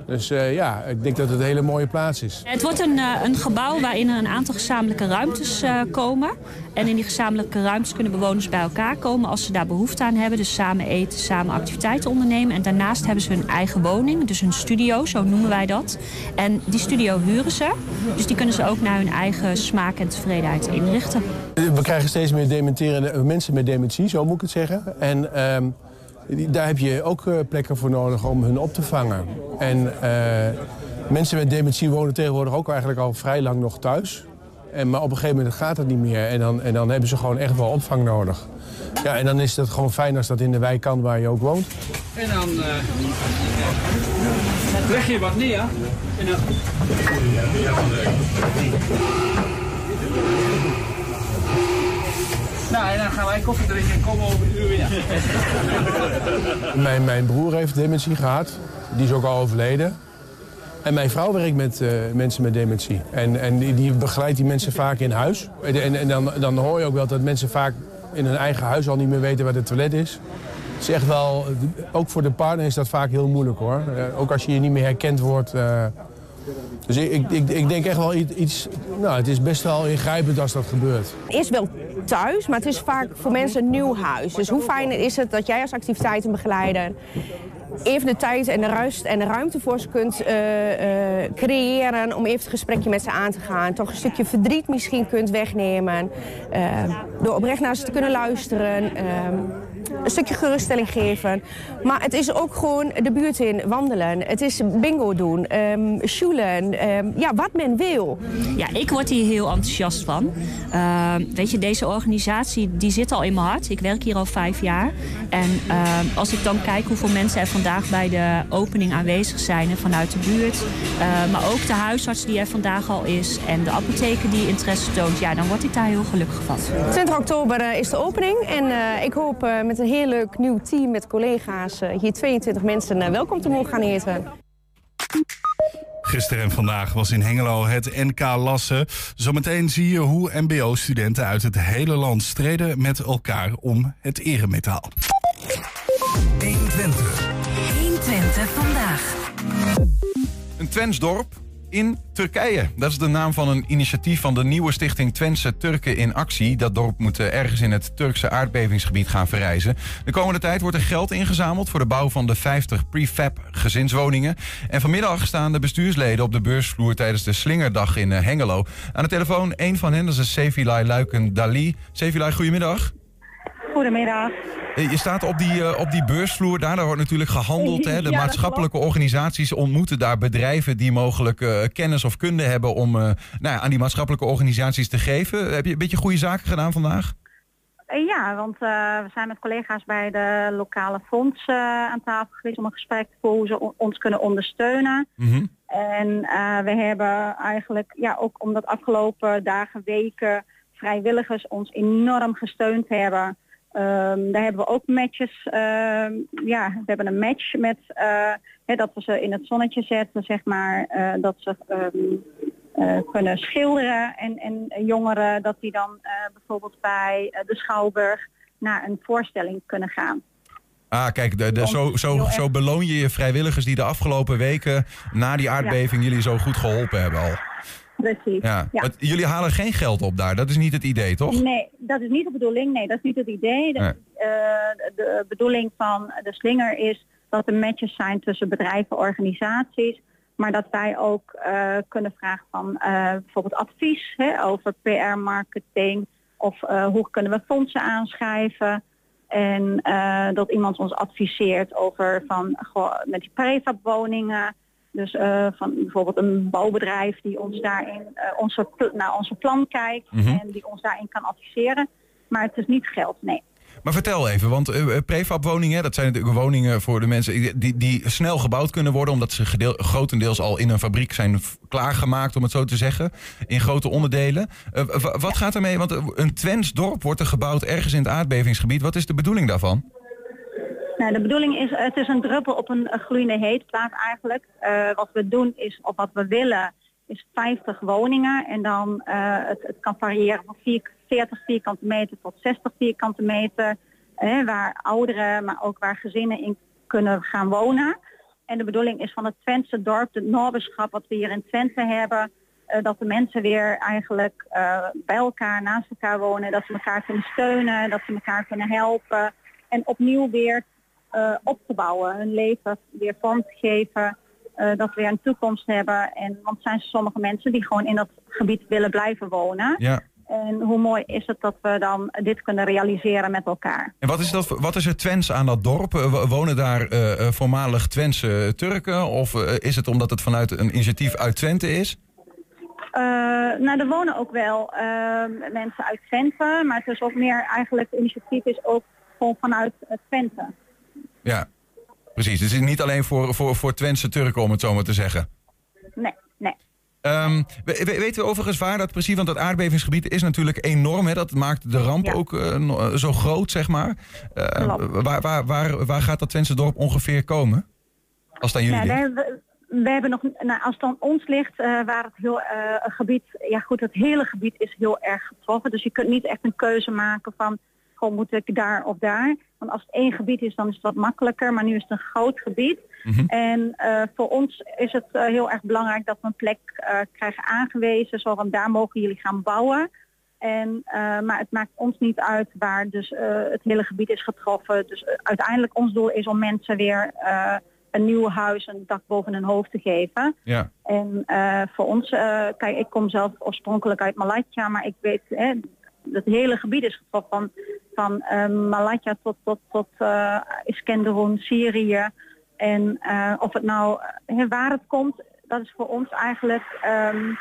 Dus uh, ja, ik denk dat het een hele mooie plaats is. Het wordt een, uh, een gebouw waarin er een aantal gezamenlijke ruimtes uh, komen. En in die gezamenlijke ruimtes kunnen bewoners bij elkaar komen als ze daar behoefte aan hebben. Dus samen eten, samen activiteiten ondernemen. En daarnaast hebben ze hun eigen woning, dus hun studio, zo noemen wij dat. En die studio huren ze. Dus die kunnen ze ook naar hun eigen smaak en tevredenheid inrichten. We krijgen steeds meer dementerende mensen met dementie, zo moet ik het zeggen. En... Daar heb je ook eh, plekken voor nodig om hun op te vangen. En eh, mensen met dementie wonen tegenwoordig ook eigenlijk al vrij lang nog thuis. En, maar op een gegeven moment gaat dat niet meer. En dan, en dan hebben ze gewoon echt wel opvang nodig. Ja, en dan is het gewoon fijn als dat in de wijk kan waar je ook woont. En dan uh, leg je wat neer. En dan... Nou, en dan gaan wij koffie drinken en komen over een uur weer. <laughs> mijn, mijn broer heeft dementie gehad. Die is ook al overleden. En mijn vrouw werkt met uh, mensen met dementie. En, en die, die, begeleidt die mensen vaak in huis. En, en dan, dan hoor je ook wel dat mensen vaak in hun eigen huis al niet meer weten waar het toilet is. Is echt wel, ook voor de partner is dat vaak heel moeilijk hoor. Uh, ook als je je niet meer herkend wordt. Uh, dus ik, ik, ik, denk echt wel iets... Nou, het is best wel ingrijpend als dat gebeurt. Het is wel thuis, maar het is vaak voor mensen een nieuw huis. Dus hoe fijn is het dat jij als activiteitenbegeleider even de tijd en de rust en de ruimte voor ze kunt uh, uh, creëren om even het gesprekje met ze aan te gaan. Toch een stukje verdriet misschien kunt wegnemen. Uh, door oprecht naar ze te kunnen luisteren. Een stukje geruststelling geven. Maar het is ook gewoon de buurt in wandelen. Het is bingo doen, um, um, ja, wat men wil. Ja, ik word hier heel enthousiast van. weet je, deze organisatie die zit al in mijn hart. Ik werk hier al vijf jaar. En als ik dan kijk hoeveel mensen er vandaag bij de opening aanwezig zijn vanuit de buurt. Uh, maar ook de huisarts die er vandaag al is en de apotheker die interesse toont. Ja, dan word ik daar heel gelukkig van. 20 oktober uh, is de opening en uh, ik hoop met een heel leuk nieuw team met collega's hier 22 mensen welkom te mogen gaan eten. Gisteren en vandaag was in Hengelo het NK Lassen. Zometeen zie je hoe MBO-studenten uit het hele land streden met elkaar om het eremetaal. 120. 120 vandaag. Een Twensdorp in Turkije. Dat is de naam van een initiatief van de nieuwe stichting Twentse Turken in Actie. Dat dorp moet eh, ergens in het Turkse aardbevingsgebied gaan verrijzen. De komende tijd wordt er geld ingezameld voor de bouw van de 50 prefab gezinswoningen. En vanmiddag staan de bestuursleden op de beursvloer tijdens de Slingerdag in eh, Hengelo. Aan de telefoon een van hen, dat is Sevilay Luiken Dali. Sevilay, goedemiddag. Goedemiddag. Je staat op die, uh, op die beursvloer daar, daar wordt natuurlijk gehandeld. Hè? <laughs> De maatschappelijke organisaties ontmoeten daar bedrijven die mogelijk uh, kennis of kunde hebben om uh, nou ja, aan die maatschappelijke organisaties te geven. Heb je een beetje goede zaken gedaan vandaag? Ja, want we zijn met collega's bij de lokale fonds aan tafel geweest om een gesprek te voeren hoe ze ons kunnen ondersteunen. Mm En we hebben eigenlijk, ja, ook omdat afgelopen dagen, weken vrijwilligers ons enorm gesteund hebben. Um, daar hebben we ook matches. Uh, ja, we hebben een match met uh, hè, dat we ze in het zonnetje zetten, zeg maar. Uh, dat ze um, kunnen schilderen en, en jongeren dat die dan bijvoorbeeld bij de Schouwburg naar een voorstelling kunnen gaan. Ah, kijk, de, de, zo, zo, zo beloon je je vrijwilligers die de afgelopen weken na die aardbeving jullie zo goed geholpen hebben al. Precies. Ja. jullie halen geen geld op daar, dat is niet het idee, toch? Nee, dat is niet de bedoeling. Nee, dat is niet het idee. De, uh, de bedoeling van de slinger is dat er matches zijn tussen bedrijven, organisaties. Maar dat wij ook uh, kunnen vragen van uh, bijvoorbeeld advies hè, over PR-marketing. Of hoe kunnen we fondsen aanschrijven. En dat iemand ons adviseert over van goh, met die prefab woningen dus uh, van bijvoorbeeld een bouwbedrijf die ons daarin uh, onze, naar onze plan kijkt Mhm. en die ons daarin kan adviseren. Maar het is niet geld, nee. Maar vertel even, want eh, prefab-woningen, dat zijn natuurlijk woningen voor de mensen die, die, snel gebouwd kunnen worden, omdat ze gedeel, grotendeels al in een fabriek zijn klaargemaakt, om het zo te zeggen, in grote onderdelen. Eh, wat gaat ermee? Want eh, een Twents dorp wordt er gebouwd ergens in het aardbevingsgebied. Wat is de bedoeling daarvan? Nou, de bedoeling is, het is een druppel op een gloeiende heetplaat eigenlijk. Eh, wat we doen is, of wat we willen, is 50 woningen. En dan, eh, het, het kan variëren van vier- 40 vierkante meter tot 60 vierkante meter. waar ouderen, maar ook waar gezinnen in kunnen gaan wonen. En de bedoeling is van het Twentse dorp, het Noorderschap wat we hier in Twente hebben, eh, dat de mensen weer eigenlijk bij elkaar, naast elkaar wonen, dat ze elkaar kunnen steunen, dat ze elkaar kunnen helpen en opnieuw weer eh, op te bouwen, hun leven weer vorm te geven, eh, dat we weer een toekomst hebben. En want er zijn sommige mensen die gewoon in dat gebied willen blijven wonen. Ja. En hoe mooi is het dat we dan dit kunnen realiseren met elkaar. En wat is, dat, wat is er Twents aan dat dorp? Eh, Wonen daar voormalig Twentse Turken? Of is het omdat het vanuit een initiatief uit Twente is? Eh, nou, er wonen ook wel eh, mensen uit Twente, maar het is ook meer eigenlijk, het initiatief is ook gewoon vanuit Twente. Ja, precies. Dus het is niet alleen voor, voor, voor Twentse Turken, om het zo maar te zeggen. Nee, nee. Ehm, we- we- weten we overigens waar dat precies, want dat aardbevingsgebied is natuurlijk enorm. Hè? Dat maakt de ramp ook eh, eh, zo groot, zeg maar. Eh, Klopt. waar, waar, waar, waar gaat dat Twentse dorp ongeveer komen? Als aan jullie Ja, hebben we, we hebben nog, nou, als het aan ons ligt, eh, waar het heel gebied, ja goed, het hele gebied is heel erg getroffen. Dus je kunt niet echt een keuze maken van, gewoon moet ik daar of daar. Want als het één gebied is, dan is het wat makkelijker. Maar nu is het een groot gebied. En eh, voor ons is het eh, heel erg belangrijk dat we een plek eh, krijgen aangewezen. Zo van daar mogen jullie gaan bouwen. En, maar het maakt ons niet uit waar dus het hele gebied is getroffen. Dus uiteindelijk ons doel is om mensen weer een nieuw huis, een dak boven hun hoofd te geven. Ja. En voor ons, kijk, ik kom zelf oorspronkelijk uit Malatya, maar ik weet, hè, het hele gebied is getroffen van, van eh, Malatya tot, tot, tot eh Iskenderun, Syrië. En eh, of het nou, waar het komt, dat is voor ons eigenlijk, ehm,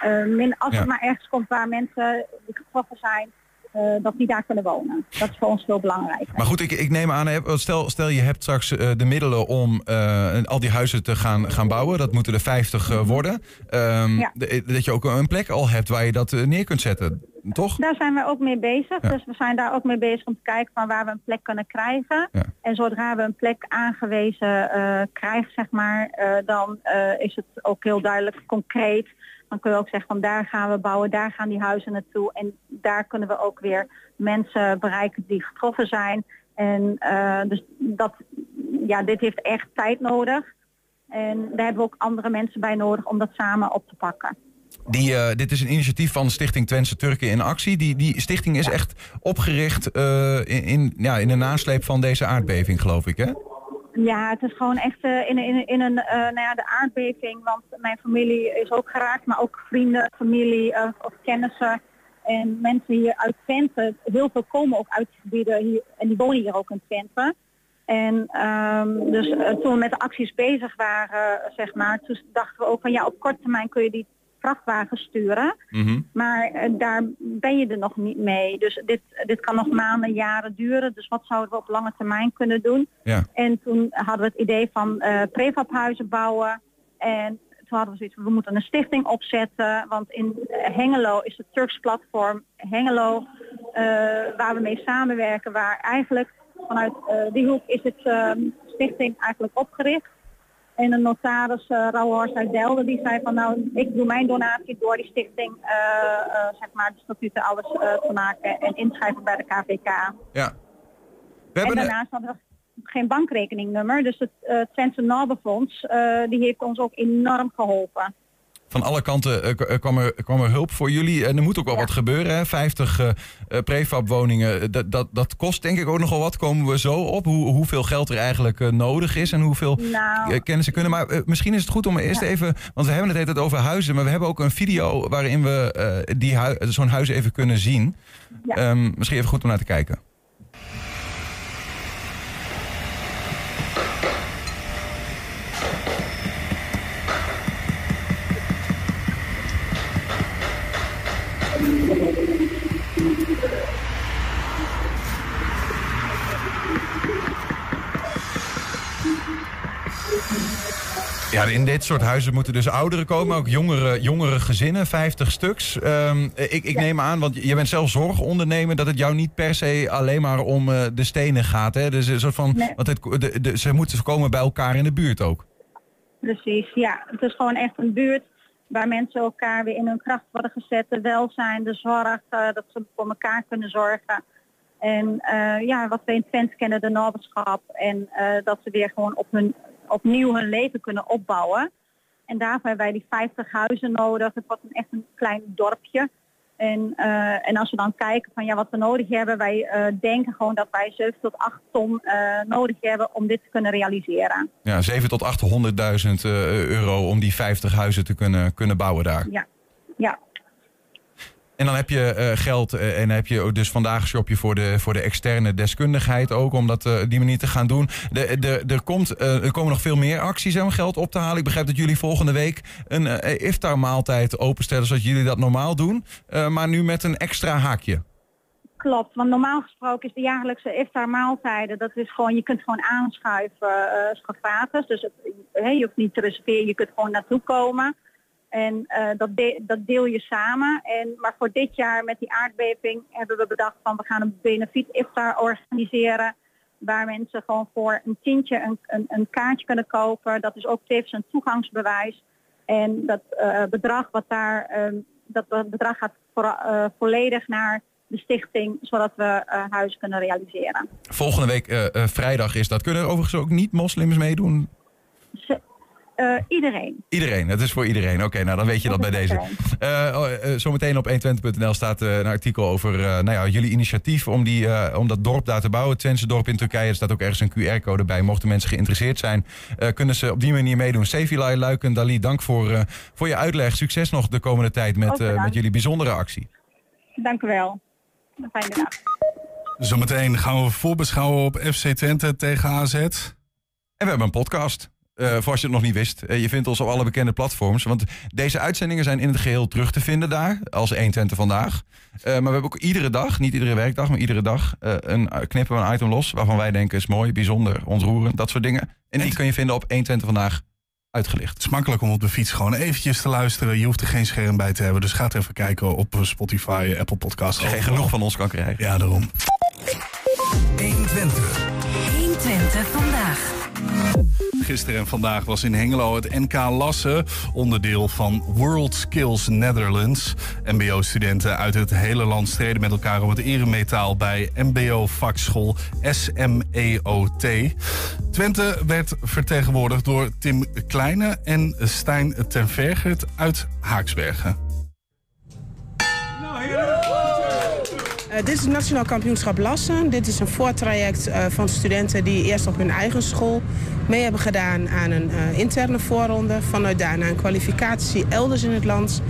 eh, min, als Ja. het maar ergens komt waar mensen die getroffen zijn, eh, dat die daar kunnen wonen. Dat is voor ons veel belangrijk. Maar goed, ik, ik neem aan, stel, stel je hebt straks eh, de middelen om eh, al die huizen te gaan, gaan bouwen. Dat moeten er 50 eh, worden. Ja. de- dat je ook een plek al hebt waar je dat neer kunt zetten. Toch? Daar zijn we ook mee bezig. Ja. Dus we zijn daar ook mee bezig om te kijken van waar we een plek kunnen krijgen. En zodra we een plek aangewezen krijgen, zeg maar, dan is het ook heel duidelijk concreet. Dan kun je ook zeggen van daar gaan we bouwen, daar gaan die huizen naartoe. En daar kunnen we ook weer mensen bereiken die getroffen zijn. En eh, dus dat, ja, dit heeft echt tijd nodig. En daar hebben we ook andere mensen bij nodig om dat samen op te pakken. Die, eh, dit is een initiatief van Stichting Twentse Turken in Actie. Die, die stichting is echt opgericht eh, in, in, ja, in de nasleep van deze aardbeving, geloof ik, hè? Ja, het is gewoon echt eh, in, in, in een, eh, nou ja, de aardbeving, want mijn familie is ook geraakt, maar ook vrienden, familie eh, of kennissen en mensen hier uit Twente. Heel veel komen ook uit gebieden hier en die wonen hier ook in Twente. En ehm, dus toen we met de acties bezig waren, zeg maar, toen dachten we ook van ja, op korte termijn kun je die vrachtwagen sturen. Maar eh, daar ben je er nog niet mee. Dus dit, dit kan nog maanden, jaren duren. Dus wat zouden we op lange termijn kunnen doen? Ja. En toen hadden we het idee van eh prefabhuizen bouwen. En toen hadden we zoiets van, we moeten een stichting opzetten. Want in Hengelo is het Turks platform Hengelo, eh, waar we mee samenwerken. Waar eigenlijk vanuit die hoek is het ehm, stichting eigenlijk opgericht. En een notaris, uh, Rauhorst uit Delden, die zei van nou, ik doe mijn donatie door die stichting, eh, eh, zeg maar, de statuten alles te maken en inschrijven bij de KVK. Ja. We en daarnaast hadden we geen bankrekeningnummer, dus het uh, Twentse Narbefonds, uh, die heeft ons ook enorm geholpen. Van alle kanten eh, eh, kwam, er, kwam er hulp voor jullie. En er moet ook wel wat gebeuren. Hè? 50 eh, eh, prefab woningen, dat, dat, dat kost denk ik ook nogal wat. Komen we zo op hoe, hoeveel geld er eigenlijk nodig is en hoeveel Nou. kennis ze kunnen. Maar misschien is het goed om eerst even, want we hebben het altijd over huizen, maar we hebben ook een video waarin we die zo'n huis even kunnen zien. Ja. Ehm, misschien even goed om naar te kijken. Ja, in dit soort huizen moeten dus ouderen komen, ook jongere, jongere gezinnen, 50 stuks. Ehm, ik ik neem aan, want je bent zelf zorgondernemer, dat het jou niet per se alleen maar om eh, de stenen gaat. Hè? Dus een soort van, Nee. want het, de, de- ze moeten komen bij elkaar in de buurt ook. Precies, ja. Het is gewoon echt een buurt waar mensen elkaar weer in hun kracht worden gezet. De welzijn, de zorg, eh, dat ze voor elkaar kunnen zorgen. En eh, ja, wat we in Twente kennen, de noberschap. En dat ze weer gewoon op hun, opnieuw hun leven kunnen opbouwen. En daarvoor hebben wij die 50 huizen nodig. Het wordt een, echt een klein dorpje. En, eh, en als we dan kijken van ja, wat we nodig hebben, wij eh, denken gewoon dat wij 7 tot 8 ton eh, nodig hebben om dit te kunnen realiseren. Ja, 7 tot 800.000 eh, euro om die 50 huizen te kunnen, kunnen bouwen daar. Ja, ja. En dan heb je eh, geld eh, en heb je dus vandaag shop je voor de, voor de externe deskundigheid ook om dat eh, die manier te gaan doen. De, de, er, komt, er komen nog veel meer acties om geld op te halen. Ik begrijp dat jullie volgende week een eh iftar maaltijd openstellen zoals jullie dat normaal doen. maar nu met een extra haakje. Klopt, want normaal gesproken is de jaarlijkse iftar maaltijden, dat is gewoon, je kunt gewoon aanschuiven, gratis. Dus je hoeft niet te reserveren, je kunt gewoon naartoe komen. En eh, dat, de- dat deel je samen. En, maar voor dit jaar met die aardbeving hebben we bedacht van we gaan een benefiet iftar organiseren. Waar mensen gewoon voor een tientje een, een, een kaartje kunnen kopen. Dat is ook tevens een toegangsbewijs. En dat eh, bedrag wat daar, ehm, dat bedrag gaat voor, eh, volledig naar de stichting, zodat we huizen kunnen realiseren. Volgende week vrijdag is dat. Kunnen er overigens ook niet moslims meedoen? Eh, iedereen. Iedereen, het is voor iedereen. Oké, nou dan weet je dat bij deze. Eh, oh, eh, zometeen op 120.nl staat een artikel over eh, nou ja, jullie initiatief om, die, eh, om dat dorp daar te bouwen. Het Twentse dorp in Turkije. Er staat ook ergens een QR-code bij. Mochten mensen geïnteresseerd zijn, eh, kunnen ze op die manier meedoen. Sevilay, Luiken, Dali, dank voor, eh, voor je uitleg. Succes nog de komende tijd met, eh, met jullie bijzondere actie. Dank u wel. Een fijne dag. Zometeen gaan we voorbeschouwen op FC Twente tegen AZ. En we hebben een podcast. Eh, voor als je het nog niet wist. Eh, je vindt ons op alle bekende platforms. Want deze uitzendingen zijn in het geheel terug te vinden daar. Als 120 vandaag. Eh, maar we hebben ook iedere dag, niet iedere werkdag, maar iedere dag. eh, een, knippen we een item los. Waarvan wij denken is mooi, bijzonder, ontroerend. Dat soort dingen. En die kun je vinden op 120 vandaag uitgelicht. Het is makkelijk om op de fiets gewoon eventjes te luisteren. Je hoeft er geen scherm bij te hebben. Dus ga het even kijken op Spotify, Apple Podcasts. Als je geen genoeg van ons kan krijgen. Ja, daarom. 120. 120 vandaag. Gisteren en vandaag was in Hengelo het NK Lassen, onderdeel van World Skills Netherlands. MBO-studenten uit het hele land streden met elkaar om het eremetaal bij MBO-vakschool SMEOT. Twente werd vertegenwoordigd door Tim Kleine en Stijn ten Vergert uit Haaksbergen. Eh, dit is het Nationaal Kampioenschap Lassen. Dit is een voortraject eh, van studenten die eerst op hun eigen school mee hebben gedaan aan een eh, interne voorronde. Vanuit daarna een kwalificatie elders in het land.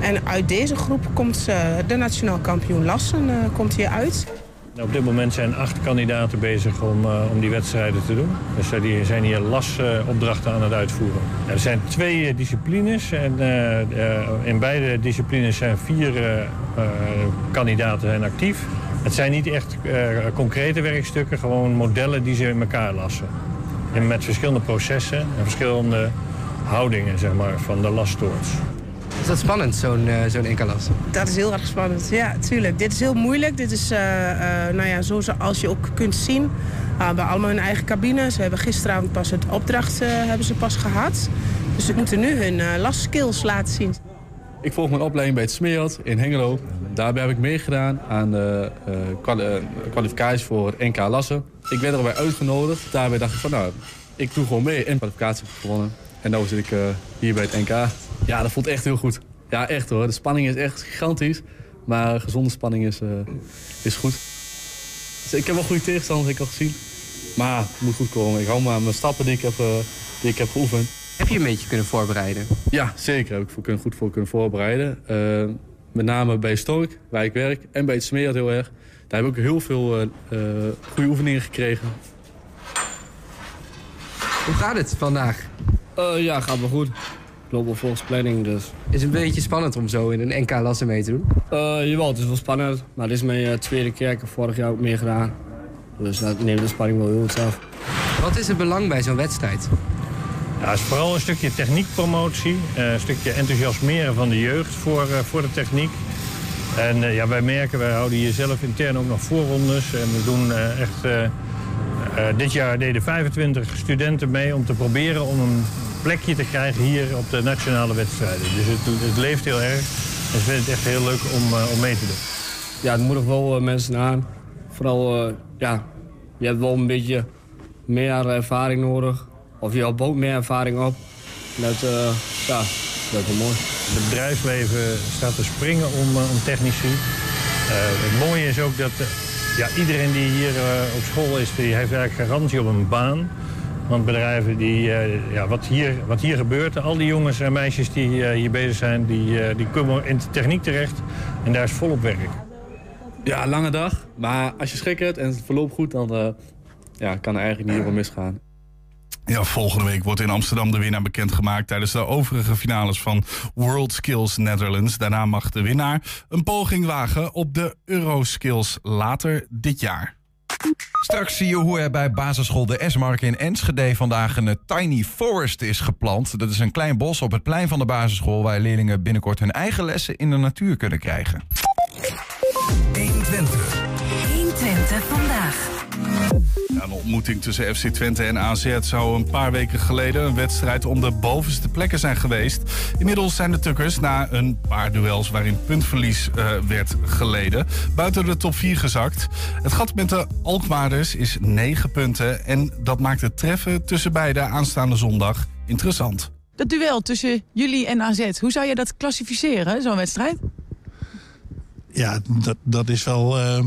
En uit deze groep komt de Nationaal Kampioen Lassen komt hier uit. Nou, op dit moment zijn acht kandidaten bezig om, eh, om die wedstrijden te doen. Dus eh, die zijn hier lasopdrachten aan het uitvoeren. Er zijn twee eh, disciplines en eh, eh, in beide disciplines zijn vier eh, eh, kandidaten actief. Het zijn niet echt eh, concrete werkstukken, gewoon modellen die ze in elkaar lassen. En met verschillende processen en verschillende houdingen zeg maar, van de lasttoorts. Is dat spannend, zo'n eh, zo'n? Dat is heel erg spannend, ja, tuurlijk. Dit is heel moeilijk. Dit is, eh, eh, nou ja, zoals je ook kunt zien, we hebben allemaal hun eigen cabine. Ze hebben gisteravond pas het opdracht eh, hebben ze pas gehad. Dus ze moeten nu hun eh lastskills laten zien. Ik volg mijn opleiding bij het Smeert in Hengelo. Daarbij heb ik meegedaan aan de eh, kwali- kwalificaties voor NK Lassen. Ik werd erbij uitgenodigd. Daarbij dacht ik van nou, ik doe gewoon mee. En kwalificatie heb ik gewonnen. En nu zit ik eh, hier bij het NK. Ja, dat voelt echt heel goed. Ja, echt hoor. De spanning is echt gigantisch. Maar gezonde spanning is, eh, is goed. Dus ik heb wel goede tegenstanders, heb ik al gezien. Maar het moet goed komen. Ik hou maar aan mijn stappen die ik heb, eh, die ik heb geoefend. Heb je een beetje kunnen voorbereiden? Ja, zeker. Heb ik voor goed voor kunnen voorbereiden. Eh, met name bij Stork, waar ik werk, en bij het Smeert heel erg. Daar heb ik ook heel veel eh, eh, goede oefeningen gekregen. Hoe gaat het vandaag? Ja, gaat wel goed. Ik loop wel volgens planning, dus... Is het een beetje spannend om zo in een NK Lassen mee te doen? Eh, jawel, het is wel spannend. Maar dit is mijn eh, tweede keer. Ik heb vorig jaar ook meegedaan. Dus dat neemt de spanning wel heel goed af. Wat is het belang bij zo'n wedstrijd? Ja, het is vooral een stukje techniekpromotie, eh, een stukje enthousiasmeren van de jeugd voor, eh, voor de techniek. En eh, ja, wij merken, wij houden hier zelf intern ook nog voorrondes. En we doen eh, echt, eh, eh, dit jaar deden 25 studenten mee om te proberen om een plekje te krijgen hier op de nationale wedstrijden. Dus het, het leeft heel erg en ze vinden het echt heel leuk om, eh, om mee te doen. Ja, het moedigt wel eh, mensen aan. Vooral, eh, ja, je hebt wel een beetje meer ervaring nodig. Of je bouwt meer ervaring op. Dat, eh, ja, dat is wel mooi. Het bedrijfsleven staat te springen om, eh, om technici. Eh, het mooie is ook dat eh, ja, iedereen die hier eh, op school is, die heeft eigenlijk garantie op een baan. Want bedrijven die, eh, ja, wat, hier, wat hier gebeurt, al die jongens en meisjes die eh, hier bezig zijn, die, die komen in de techniek terecht. En daar is volop werk. Ja, lange dag. Maar als je schik hebt en het verloopt goed, dan ja, kan er eigenlijk niet veel misgaan. Ja, volgende week wordt in Amsterdam de winnaar bekendgemaakt tijdens de overige finales van World Skills Netherlands. Daarna mag de winnaar een poging wagen op de Euroskills later dit jaar. Straks zie je hoe er bij basisschool de S-Mark in Enschede vandaag een eh, tiny forest is geplant. Dat is een klein bos op het plein van de basisschool waar leerlingen binnenkort hun eigen lessen in de natuur kunnen krijgen. 120. 120 vandaag. Een ontmoeting tussen FC Twente en AZ zou een paar weken geleden een wedstrijd om de bovenste plekken zijn geweest. Inmiddels zijn de Tukkers na een paar duels waarin puntverlies eh, werd geleden buiten de top 4 gezakt. Het gat met de Alkmaarders is 9 punten en dat maakt het treffen tussen beide aanstaande zondag interessant. Dat duel tussen jullie en AZ, hoe zou je dat klassificeren, zo'n wedstrijd? Ja, dat, dat is wel. eh,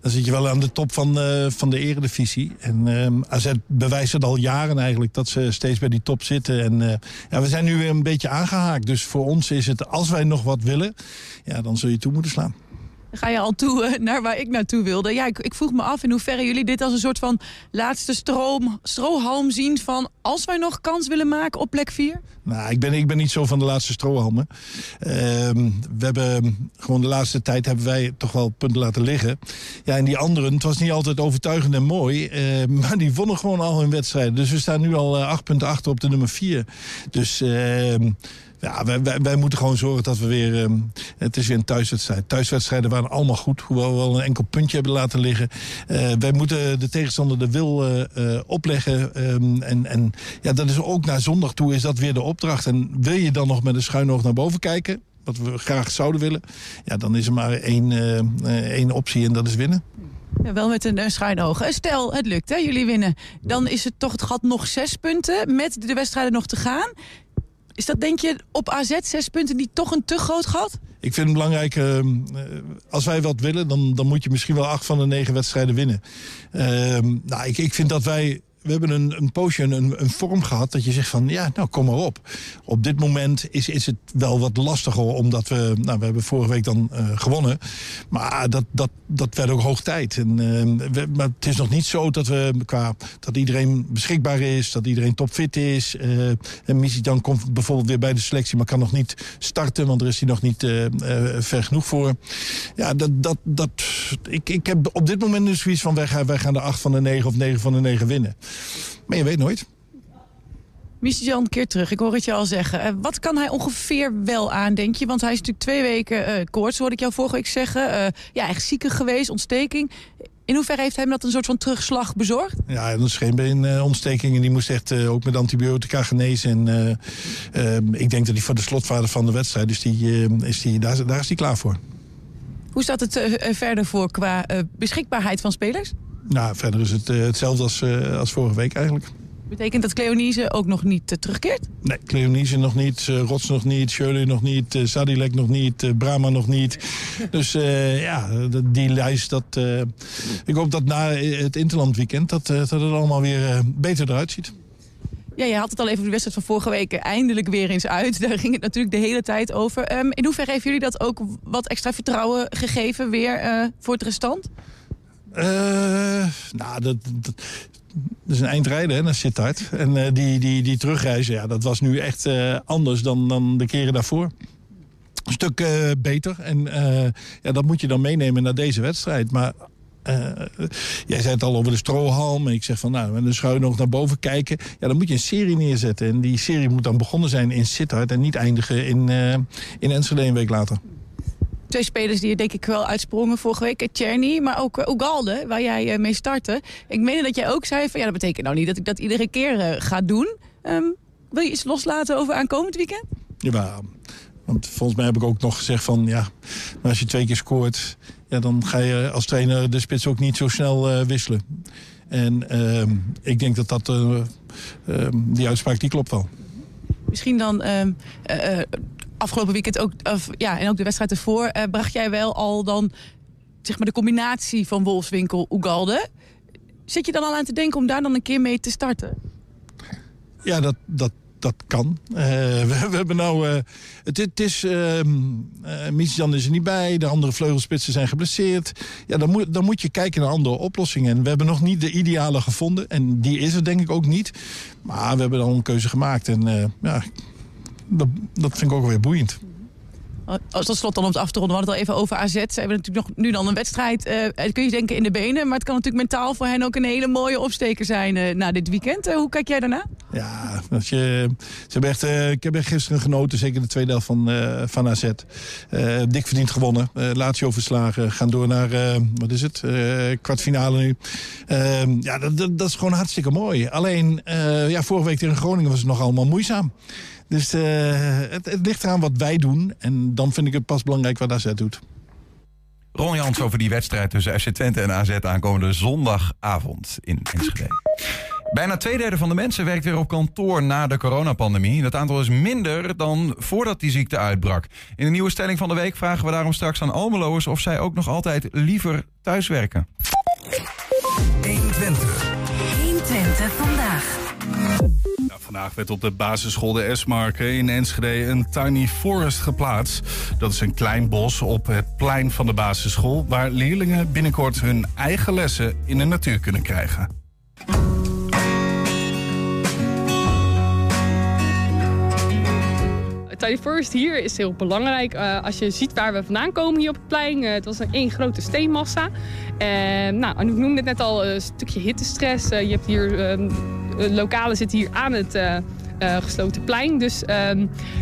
dan zit je wel aan de top van, eh, van de eredivisie. En ehm AZ bewijst het al jaren eigenlijk dat ze steeds bij die top zitten. En eh, ja, we zijn nu weer een beetje aangehaakt. Dus voor ons is het, als wij nog wat willen, ja, dan zul je toe moeten slaan. Ga je al toe eh, naar waar ik naartoe wilde. Ja, ik, ik vroeg me af in hoeverre jullie dit als een soort van laatste stroom, strohalm zien van als wij nog kans willen maken op plek 4? Nou, ik ben, ik ben niet zo van de laatste strohalmen. Ehm, we hebben gewoon de laatste tijd hebben wij toch wel punten laten liggen. Ja, en die anderen, het was niet altijd overtuigend en mooi. eh, maar die wonnen gewoon al hun wedstrijden. Dus we staan nu al eh, acht punten achter op de nummer vier. Dus ehm, ja, wij, wij, moeten gewoon zorgen dat we weer... ehm, het is weer een thuiswedstrijd. Thuiswedstrijden waren allemaal goed. Hoewel we wel een enkel puntje hebben laten liggen. Eh, wij moeten de tegenstander de wil eh, eh, opleggen. ehm, en, en ja, dat is ook naar zondag toe is dat weer de opdracht. En wil je dan nog met een schuin oog naar boven kijken... wat we graag zouden willen... ja, dan is er maar één, één optie en dat is winnen. Ja, wel met een schuin oog. Stel, het lukt, hè, jullie winnen. Dan is het toch het gat nog zes punten met de wedstrijden nog te gaan. Is dat, denk je, op AZ zes punten niet toch een te groot gat? Ik vind het belangrijk, eh, eh, als wij wat willen... Dan, dan moet je misschien wel acht van de negen wedstrijden winnen. Ehm, nou, ik, ik vind dat wij... We hebben een, een poosje, een, een vorm gehad dat je zegt van... ja, nou, kom maar op. Op dit moment is, is het wel wat lastiger... omdat we... Nou, we hebben vorige week dan eh, gewonnen. Maar dat, dat, dat werd ook hoog tijd. En, eh, we- maar het is nog niet zo dat we qua... dat iedereen beschikbaar is, dat iedereen topfit is. Eh, en Missie dan komt bijvoorbeeld weer bij de selectie... maar kan nog niet starten, want er is hij nog niet ver genoeg voor. Ja, dat, dat, dat, ik, ik heb op dit moment dus zoiets van... wij gaan, wij gaan de acht van de negen of negen van de negen winnen. Maar je weet nooit. Jan, een keer terug. Ik hoor het je al zeggen. Eh, wat kan hij ongeveer wel aan, denk je? Want hij is natuurlijk twee weken eh koorts, hoorde ik jou vorige week zeggen. Eh, ja, echt ziekig geweest, ontsteking. In hoeverre heeft hij hem dat een soort van terugslag bezorgd? Ja, dat is geen beenontsteking. En die moest echt ook met antibiotica genezen. En ik denk dat hij voor de slotvader van de wedstrijd... Dus die, is die, daar, daar is hij klaar voor. Hoe staat het verder voor qua beschikbaarheid van spelers? Nou, verder is het eh, hetzelfde als, eh, als vorige week eigenlijk. Betekent dat Cleonise ook nog niet eh, terugkeert? Nee, Cleonise nog niet, Rots nog niet, Schöle nog niet, Sadilek nog niet, Brahma nog niet. <laughs> Dus ja, die lijst, dat, ik hoop dat na het Interland weekend... dat, dat het allemaal weer beter eruit ziet. Ja, je had het al even over de wedstrijd van vorige week eindelijk weer eens uit. <laughs> Daar ging het natuurlijk de hele tijd over. Ehm, in hoeverre heeft jullie dat ook wat extra vertrouwen gegeven weer voor het restant? Eh, nou, dat, dat, is een eindrijden hè, naar Sittard. En eh, die, die, die terugreizen, ja, dat was nu echt eh, anders dan, dan de keren daarvoor. Een stuk beter. En ja, dat moet je dan meenemen naar deze wedstrijd. Maar jij zei het al over de strohalm. Ik zeg van, nou, dan zou je nog naar boven kijken. Ja, dan moet je een serie neerzetten. En die serie moet dan begonnen zijn in Sittard... en niet eindigen in, in Enschede een week later. Twee spelers die er denk ik wel uitsprongen vorige week. Czerny, maar ook uh, Ugalde, waar jij eh, mee startte. Ik meen dat jij ook zei van... ja, dat betekent nou niet dat ik dat iedere keer eh, ga doen. Ehm, wil je iets loslaten over aankomend weekend? Ja, want volgens mij heb ik ook nog gezegd van... ja, maar als je twee keer scoort... Ja, dan ga je als trainer de spits ook niet zo snel eh, wisselen. En ehm, ik denk dat dat, eh, ehm, die uitspraak die klopt wel. Misschien dan eh, eh, afgelopen weekend ook, of, ja, en ook de wedstrijd ervoor... eh, bracht jij wel al dan zeg maar, de combinatie van Wolfswinkel-Ugalde. Zit je dan al aan te denken om daar dan een keer mee te starten? Ja, dat, dat, dat kan. Eh, <laughs> we, we hebben nou... eh, het, is... Miesjan is er niet bij. De andere vleugelspitsen zijn geblesseerd. Ja, dan moet, dan moet je kijken naar andere oplossingen. En we hebben nog niet de ideale gevonden. En die is er denk ik ook niet. Maar we hebben dan een keuze gemaakt. En ja, dat, dat vind ik ook weer boeiend. Als tot slot dan om het af te ronden, we hadden het al even over AZ. Ze hebben natuurlijk nog nu dan een wedstrijd, eh, kun je denken in de benen. Maar het kan natuurlijk mentaal voor hen ook een hele mooie opsteker zijn eh, na dit weekend. Eh, hoe kijk jij daarna? Ja, als je, ze hebben echt, ik heb echt gisteren genoten, zeker de tweede helft van, van AZ. Dik verdiend gewonnen, uh, Lazio verslagen, gaan door naar, wat is het, kwartfinale nu. Ehm, ja, dat, dat, dat is gewoon hartstikke mooi. Alleen, ja, vorige week tegen Groningen was het nog allemaal moeizaam. Dus eh, het, het ligt eraan wat wij doen. En dan vind ik het pas belangrijk wat AZ doet. Ron Jans over die wedstrijd tussen FC Twente en AZ aankomende zondagavond in Enschede. Bijna twee derde van de mensen werkt weer op kantoor na de coronapandemie. Dat aantal is minder dan voordat die ziekte uitbrak. In de nieuwe stelling van de week vragen we daarom straks aan Almeloers... of zij ook nog altijd liever thuiswerken. 120. 120 vandaag. Nou, vandaag werd op de basisschool de Esmarken in Enschede een tiny forest geplaatst. Dat is een klein bos op het plein van de basisschool... waar leerlingen binnenkort hun eigen lessen in de natuur kunnen krijgen. Tiny Forest hier is heel belangrijk. Eh, als je ziet waar we vandaan komen hier op het plein. eh, het was een één grote steenmassa. En nou, Anouk noemde het net al, een stukje hittestress. Eh, je hebt hier, ehm, eh, lokalen zitten hier aan het eh, eh, gesloten plein. Dus ehm,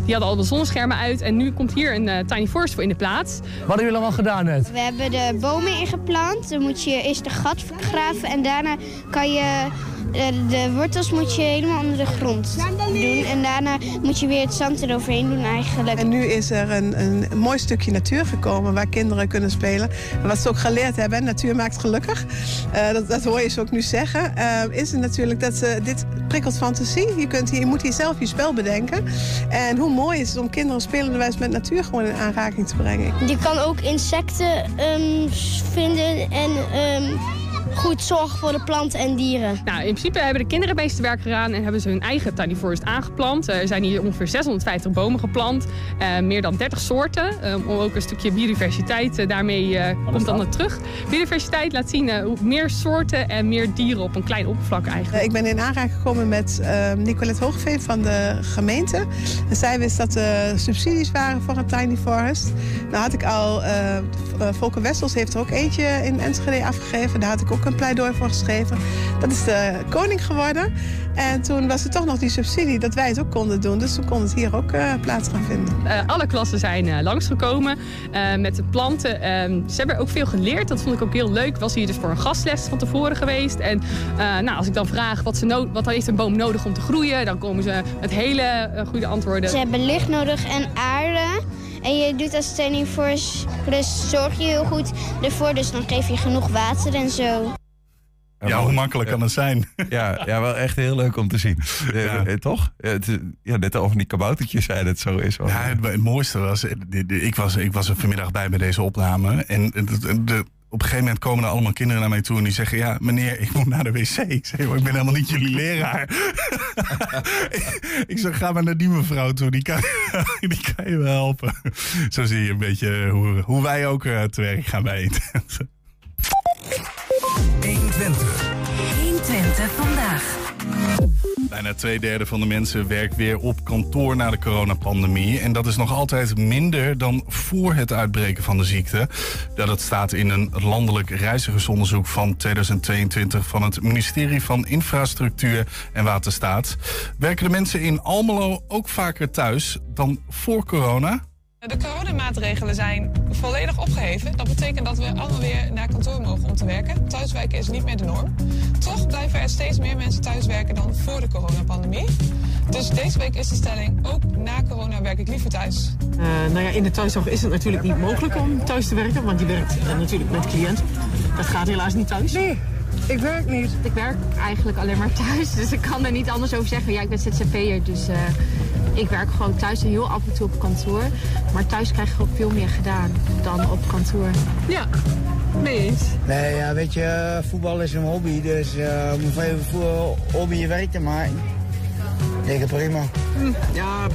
die hadden al de zonneschermen uit. En nu komt hier een Tiny Forest voor in de plaats. Wat hebben jullie allemaal gedaan net? We hebben de bomen ingeplant. Dan moet je eerst een gat graven en daarna kan je de, de wortels moet je helemaal onder de grond doen. En daarna moet je weer het zand eroverheen doen eigenlijk. En nu is er een, een mooi stukje natuur gekomen waar kinderen kunnen spelen. En wat ze ook geleerd hebben, natuur maakt gelukkig. Eh, dat, dat hoor je ze ook nu zeggen. eh, is het natuurlijk dat ze, dit prikkelt fantasie. Je, kunt hier, je moet hier zelf je spel bedenken. En hoe mooi is het om kinderen spelenderwijs met natuur gewoon in aanraking te brengen. Je kan ook insecten ehm, vinden en ehm, goed zorgen voor de planten en dieren. Nou, in principe hebben de kinderen het meeste werk gedaan en hebben ze hun eigen tiny forest aangeplant. Eh, Er zijn hier ongeveer 650 bomen geplant, eh, meer dan 30 soorten. eh, om ook een stukje biodiversiteit eh, daarmee eh, komt dan het terug. Biodiversiteit laat zien hoe meer soorten en meer dieren op een klein oppervlak eigenlijk. Ik ben in aanraking gekomen met uh, Nicolette Hoogveen van de gemeente. En zij wist dat er subsidies waren voor een tiny forest. Nou had ik al, uh, Volker Wessels heeft er ook eentje in Enschede afgegeven. Daar had ik ook een pleidooi voor geschreven. Dat is de koning geworden. En toen was er toch nog die subsidie dat wij het ook konden doen. Dus toen kon het hier ook uh, plaats gaan vinden. Uh, alle klassen zijn uh, langsgekomen uh, met de planten. Ehm, ze hebben ook veel geleerd. Dat vond ik ook heel leuk. Ik was hier dus voor een gastles van tevoren geweest. En nou, als ik dan vraag wat, ze wat heeft een boom nodig om te groeien... dan komen ze met hele goede antwoorden. Ze hebben licht nodig en aarde. En je doet als training voor... Dus zorg je heel goed ervoor. Dus dan geef je genoeg water en zo. Ja, hoe makkelijk kan het zijn? <laughs> Ja, ja, wel echt heel leuk om te zien. Ja. Eh, toch? Ja, ja, net over die kaboutertjes zei het zo is. Wel. Ja, het, het, mooiste was ik, was, ik was er vanmiddag bij bij deze opname. En de, de, op een gegeven moment komen er allemaal kinderen naar mij toe en die zeggen: Ja, meneer, ik moet naar de wc. Ik zeg: Ik ben helemaal niet jullie leraar. <laughs> ik zeg: Ga maar naar die mevrouw toe, die kan, <laughs> die kan je wel helpen. Zo zie je een beetje hoe, hoe wij ook uh, te werk gaan bij Intense. 120. 120 vandaag. Bijna twee derde van de mensen werkt weer op kantoor na de coronapandemie. En dat is nog altijd minder dan voor het uitbreken van de ziekte. Dat staat in een landelijk reizigersonderzoek van 2022 van het ministerie van Infrastructuur en Waterstaat. Werken de mensen in Almelo ook vaker thuis dan voor corona? De coronamaatregelen zijn volledig opgeheven. Dat betekent dat we allemaal weer naar kantoor mogen om te werken. Thuiswerken is niet meer de norm. Toch blijven er steeds meer mensen thuiswerken dan voor de coronapandemie. Dus deze week is de stelling, ook na corona werk ik liever thuis. Uh, nou ja, in de thuiszorg is het natuurlijk niet mogelijk om thuis te werken, want je werkt uh, natuurlijk met cliënten. Dat gaat helaas niet thuis. Nee. Ik werk niet. Ik werk eigenlijk alleen maar thuis, <laughs> dus ik kan er niet anders over zeggen. Ja, ik ben ZZP'er, dus uh, ik werk gewoon thuis en heel af en toe op kantoor. Maar thuis krijg je ook veel meer gedaan dan op kantoor. Ja, mee eens. Nee, ja, weet je, voetbal is een hobby, dus uh, moet je even voor hobby je werk te maken. Ik prima. Ja,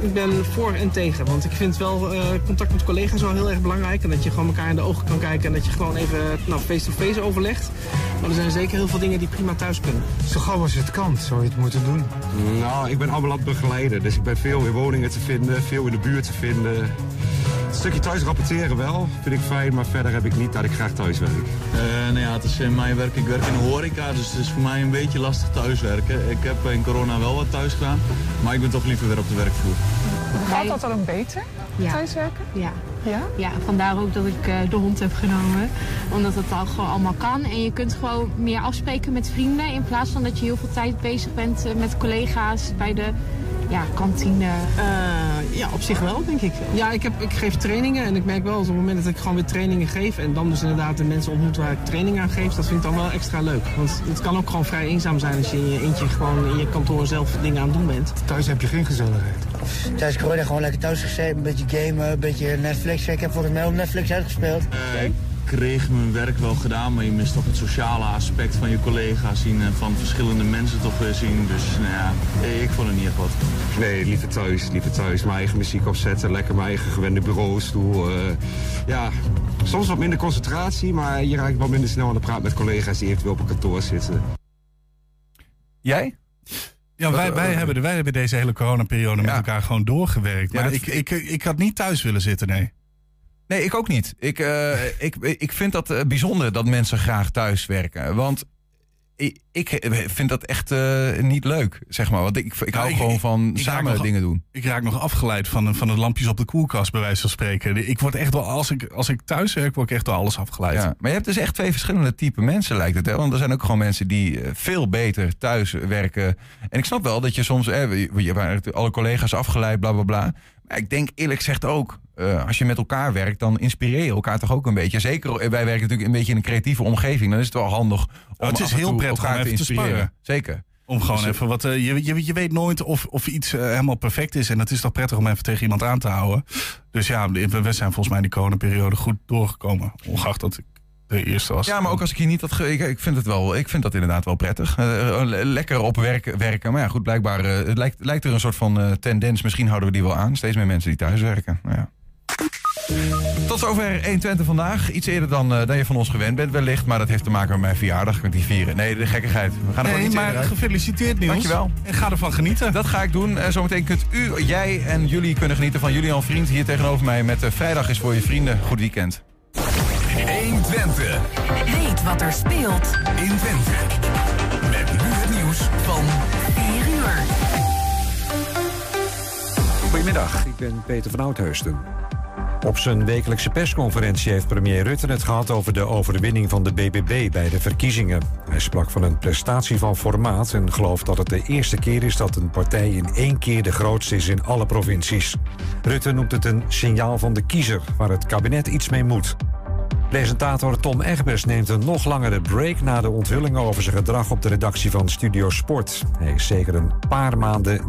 ik ben voor en tegen. Want ik vind wel uh, contact met collega's wel heel erg belangrijk. En dat je gewoon elkaar in de ogen kan kijken. En dat je gewoon even nou, face-to-face -face overlegt. Maar er zijn zeker heel veel dingen die prima thuis kunnen. Zo gauw als het kan, zou je het moeten doen. Nou, ik ben ambulant begeleider. Dus ik ben veel in woningen te vinden, veel in de buurt te vinden. Een stukje thuis rapporteren wel, vind ik fijn, maar verder heb ik niet dat ik graag thuis werk. Uh, nou ja, het is in mijn werk, ik werk in de horeca, dus het is voor mij een beetje lastig thuiswerken. Ik heb in corona wel wat thuis gedaan, maar ik ben toch liever weer op de werkvloer. Gaat dat dan ook beter, ja. thuiswerken? Ja. Ja? Ja, vandaar ook dat ik uh, de hond heb genomen. Omdat het al gewoon allemaal kan. En je kunt gewoon meer afspreken met vrienden. In plaats van dat je heel veel tijd bezig bent uh, met collega's bij de ja, kantine. Uh, ja, op zich wel, denk ik. Ja, ik, heb, ik geef trainingen en ik merk wel dat op het moment dat ik gewoon weer trainingen geef... en dan dus inderdaad de mensen ontmoet waar ik training aan geef... dat vind ik dan wel extra leuk. Want het kan ook gewoon vrij eenzaam zijn als je in je eentje gewoon in je kantoor zelf dingen aan het doen bent. Thuis heb je geen gezelligheid. Thuis corona gewoon lekker thuis gezeten, een beetje gamen, een beetje Netflix. Ik heb volgens mij op Netflix uitgespeeld. Uh, kreeg mijn werk wel gedaan, maar je mist toch het sociale aspect van je collega's zien... en van verschillende mensen toch weer zien. Dus nou ja, ik vond het niet echt wat. Nee, liever thuis, liever thuis. Mijn eigen muziek opzetten, lekker mijn eigen gewende bureaustoel. Uh, ja, soms wat minder concentratie, maar je raakt wel minder snel aan de praat met collega's die eventueel op een kantoor zitten. Jij? Ja, wij, wij, hebben, de, wij hebben deze hele coronaperiode ja. met elkaar gewoon doorgewerkt. Maar ja, ik, ik, ik had niet thuis willen zitten, nee. Nee, ik ook niet. Ik, uh, <laughs> ik, ik vind dat uh, bijzonder dat mensen graag thuis werken. Want ik, ik vind dat echt uh, niet leuk, zeg maar. Want ik, ik hou ik, gewoon van samen dingen doen. Ik raak nog afgeleid van, van de lampjes op de koelkast, bij wijze van spreken. Ik word echt wel, als ik, als ik thuis werk, word ik echt wel alles afgeleid. Ja, maar je hebt dus echt twee verschillende type mensen, lijkt het. Hè? Want er zijn ook gewoon mensen die veel beter thuis werken. En ik snap wel dat je soms, hè, je hebt alle collega's afgeleid, bla bla bla. Maar ik denk eerlijk gezegd ook, uh, als je met elkaar werkt, dan inspireer je elkaar toch ook een beetje. Zeker, wij werken natuurlijk een beetje in een creatieve omgeving. Dan is het wel handig om oh, het is heel prettig elkaar om te inspireren. Te Zeker. Om gewoon Dus, even wat. Uh, je, je, je weet nooit of, of iets uh, helemaal perfect is. En het is toch prettig om even tegen iemand aan te houden. Dus ja, we zijn volgens mij die coronaperiode goed doorgekomen. Ongeacht dat ik de eerste was. Ja, maar ook als ik hier niet had. Ge ik, ik, vind het wel, ik vind dat inderdaad wel prettig. Uh, lekker op werk, werken. Maar ja, goed, blijkbaar uh, het lijkt, lijkt er een soort van uh, tendens. Misschien houden we die wel aan. Steeds meer mensen die thuis werken. Nou ja. Tot zover 120 vandaag. Iets eerder dan, uh, dan je van ons gewend bent wellicht. Maar dat heeft te maken met mijn verjaardag. Ik die vieren. Nee, de gekkigheid. We gaan er nee, iets maar gefeliciteerd Niels. Dankjewel. En ga ervan genieten. Dat ga ik doen. Uh, zometeen kunt u, jij en jullie kunnen genieten van Julian Vriend. Hier tegenover mij met uh, Vrijdag is voor je vrienden. Goed weekend. 120. Weet wat er speelt in Twente. Met nu het nieuws van 4 uur. Goedemiddag, ik ben Peter van Oudheusden. Op zijn wekelijkse persconferentie heeft premier Rutte het gehad over de overwinning van de BBB bij de verkiezingen. Hij sprak van een prestatie van formaat en gelooft dat het de eerste keer is dat een partij in één keer de grootste is in alle provincies. Rutte noemt het een signaal van de kiezer waar het kabinet iets mee moet. Presentator Tom Egbers neemt een nog langere break na de onthullingen over zijn gedrag op de redactie van Studio Sport. Hij is zeker een paar maanden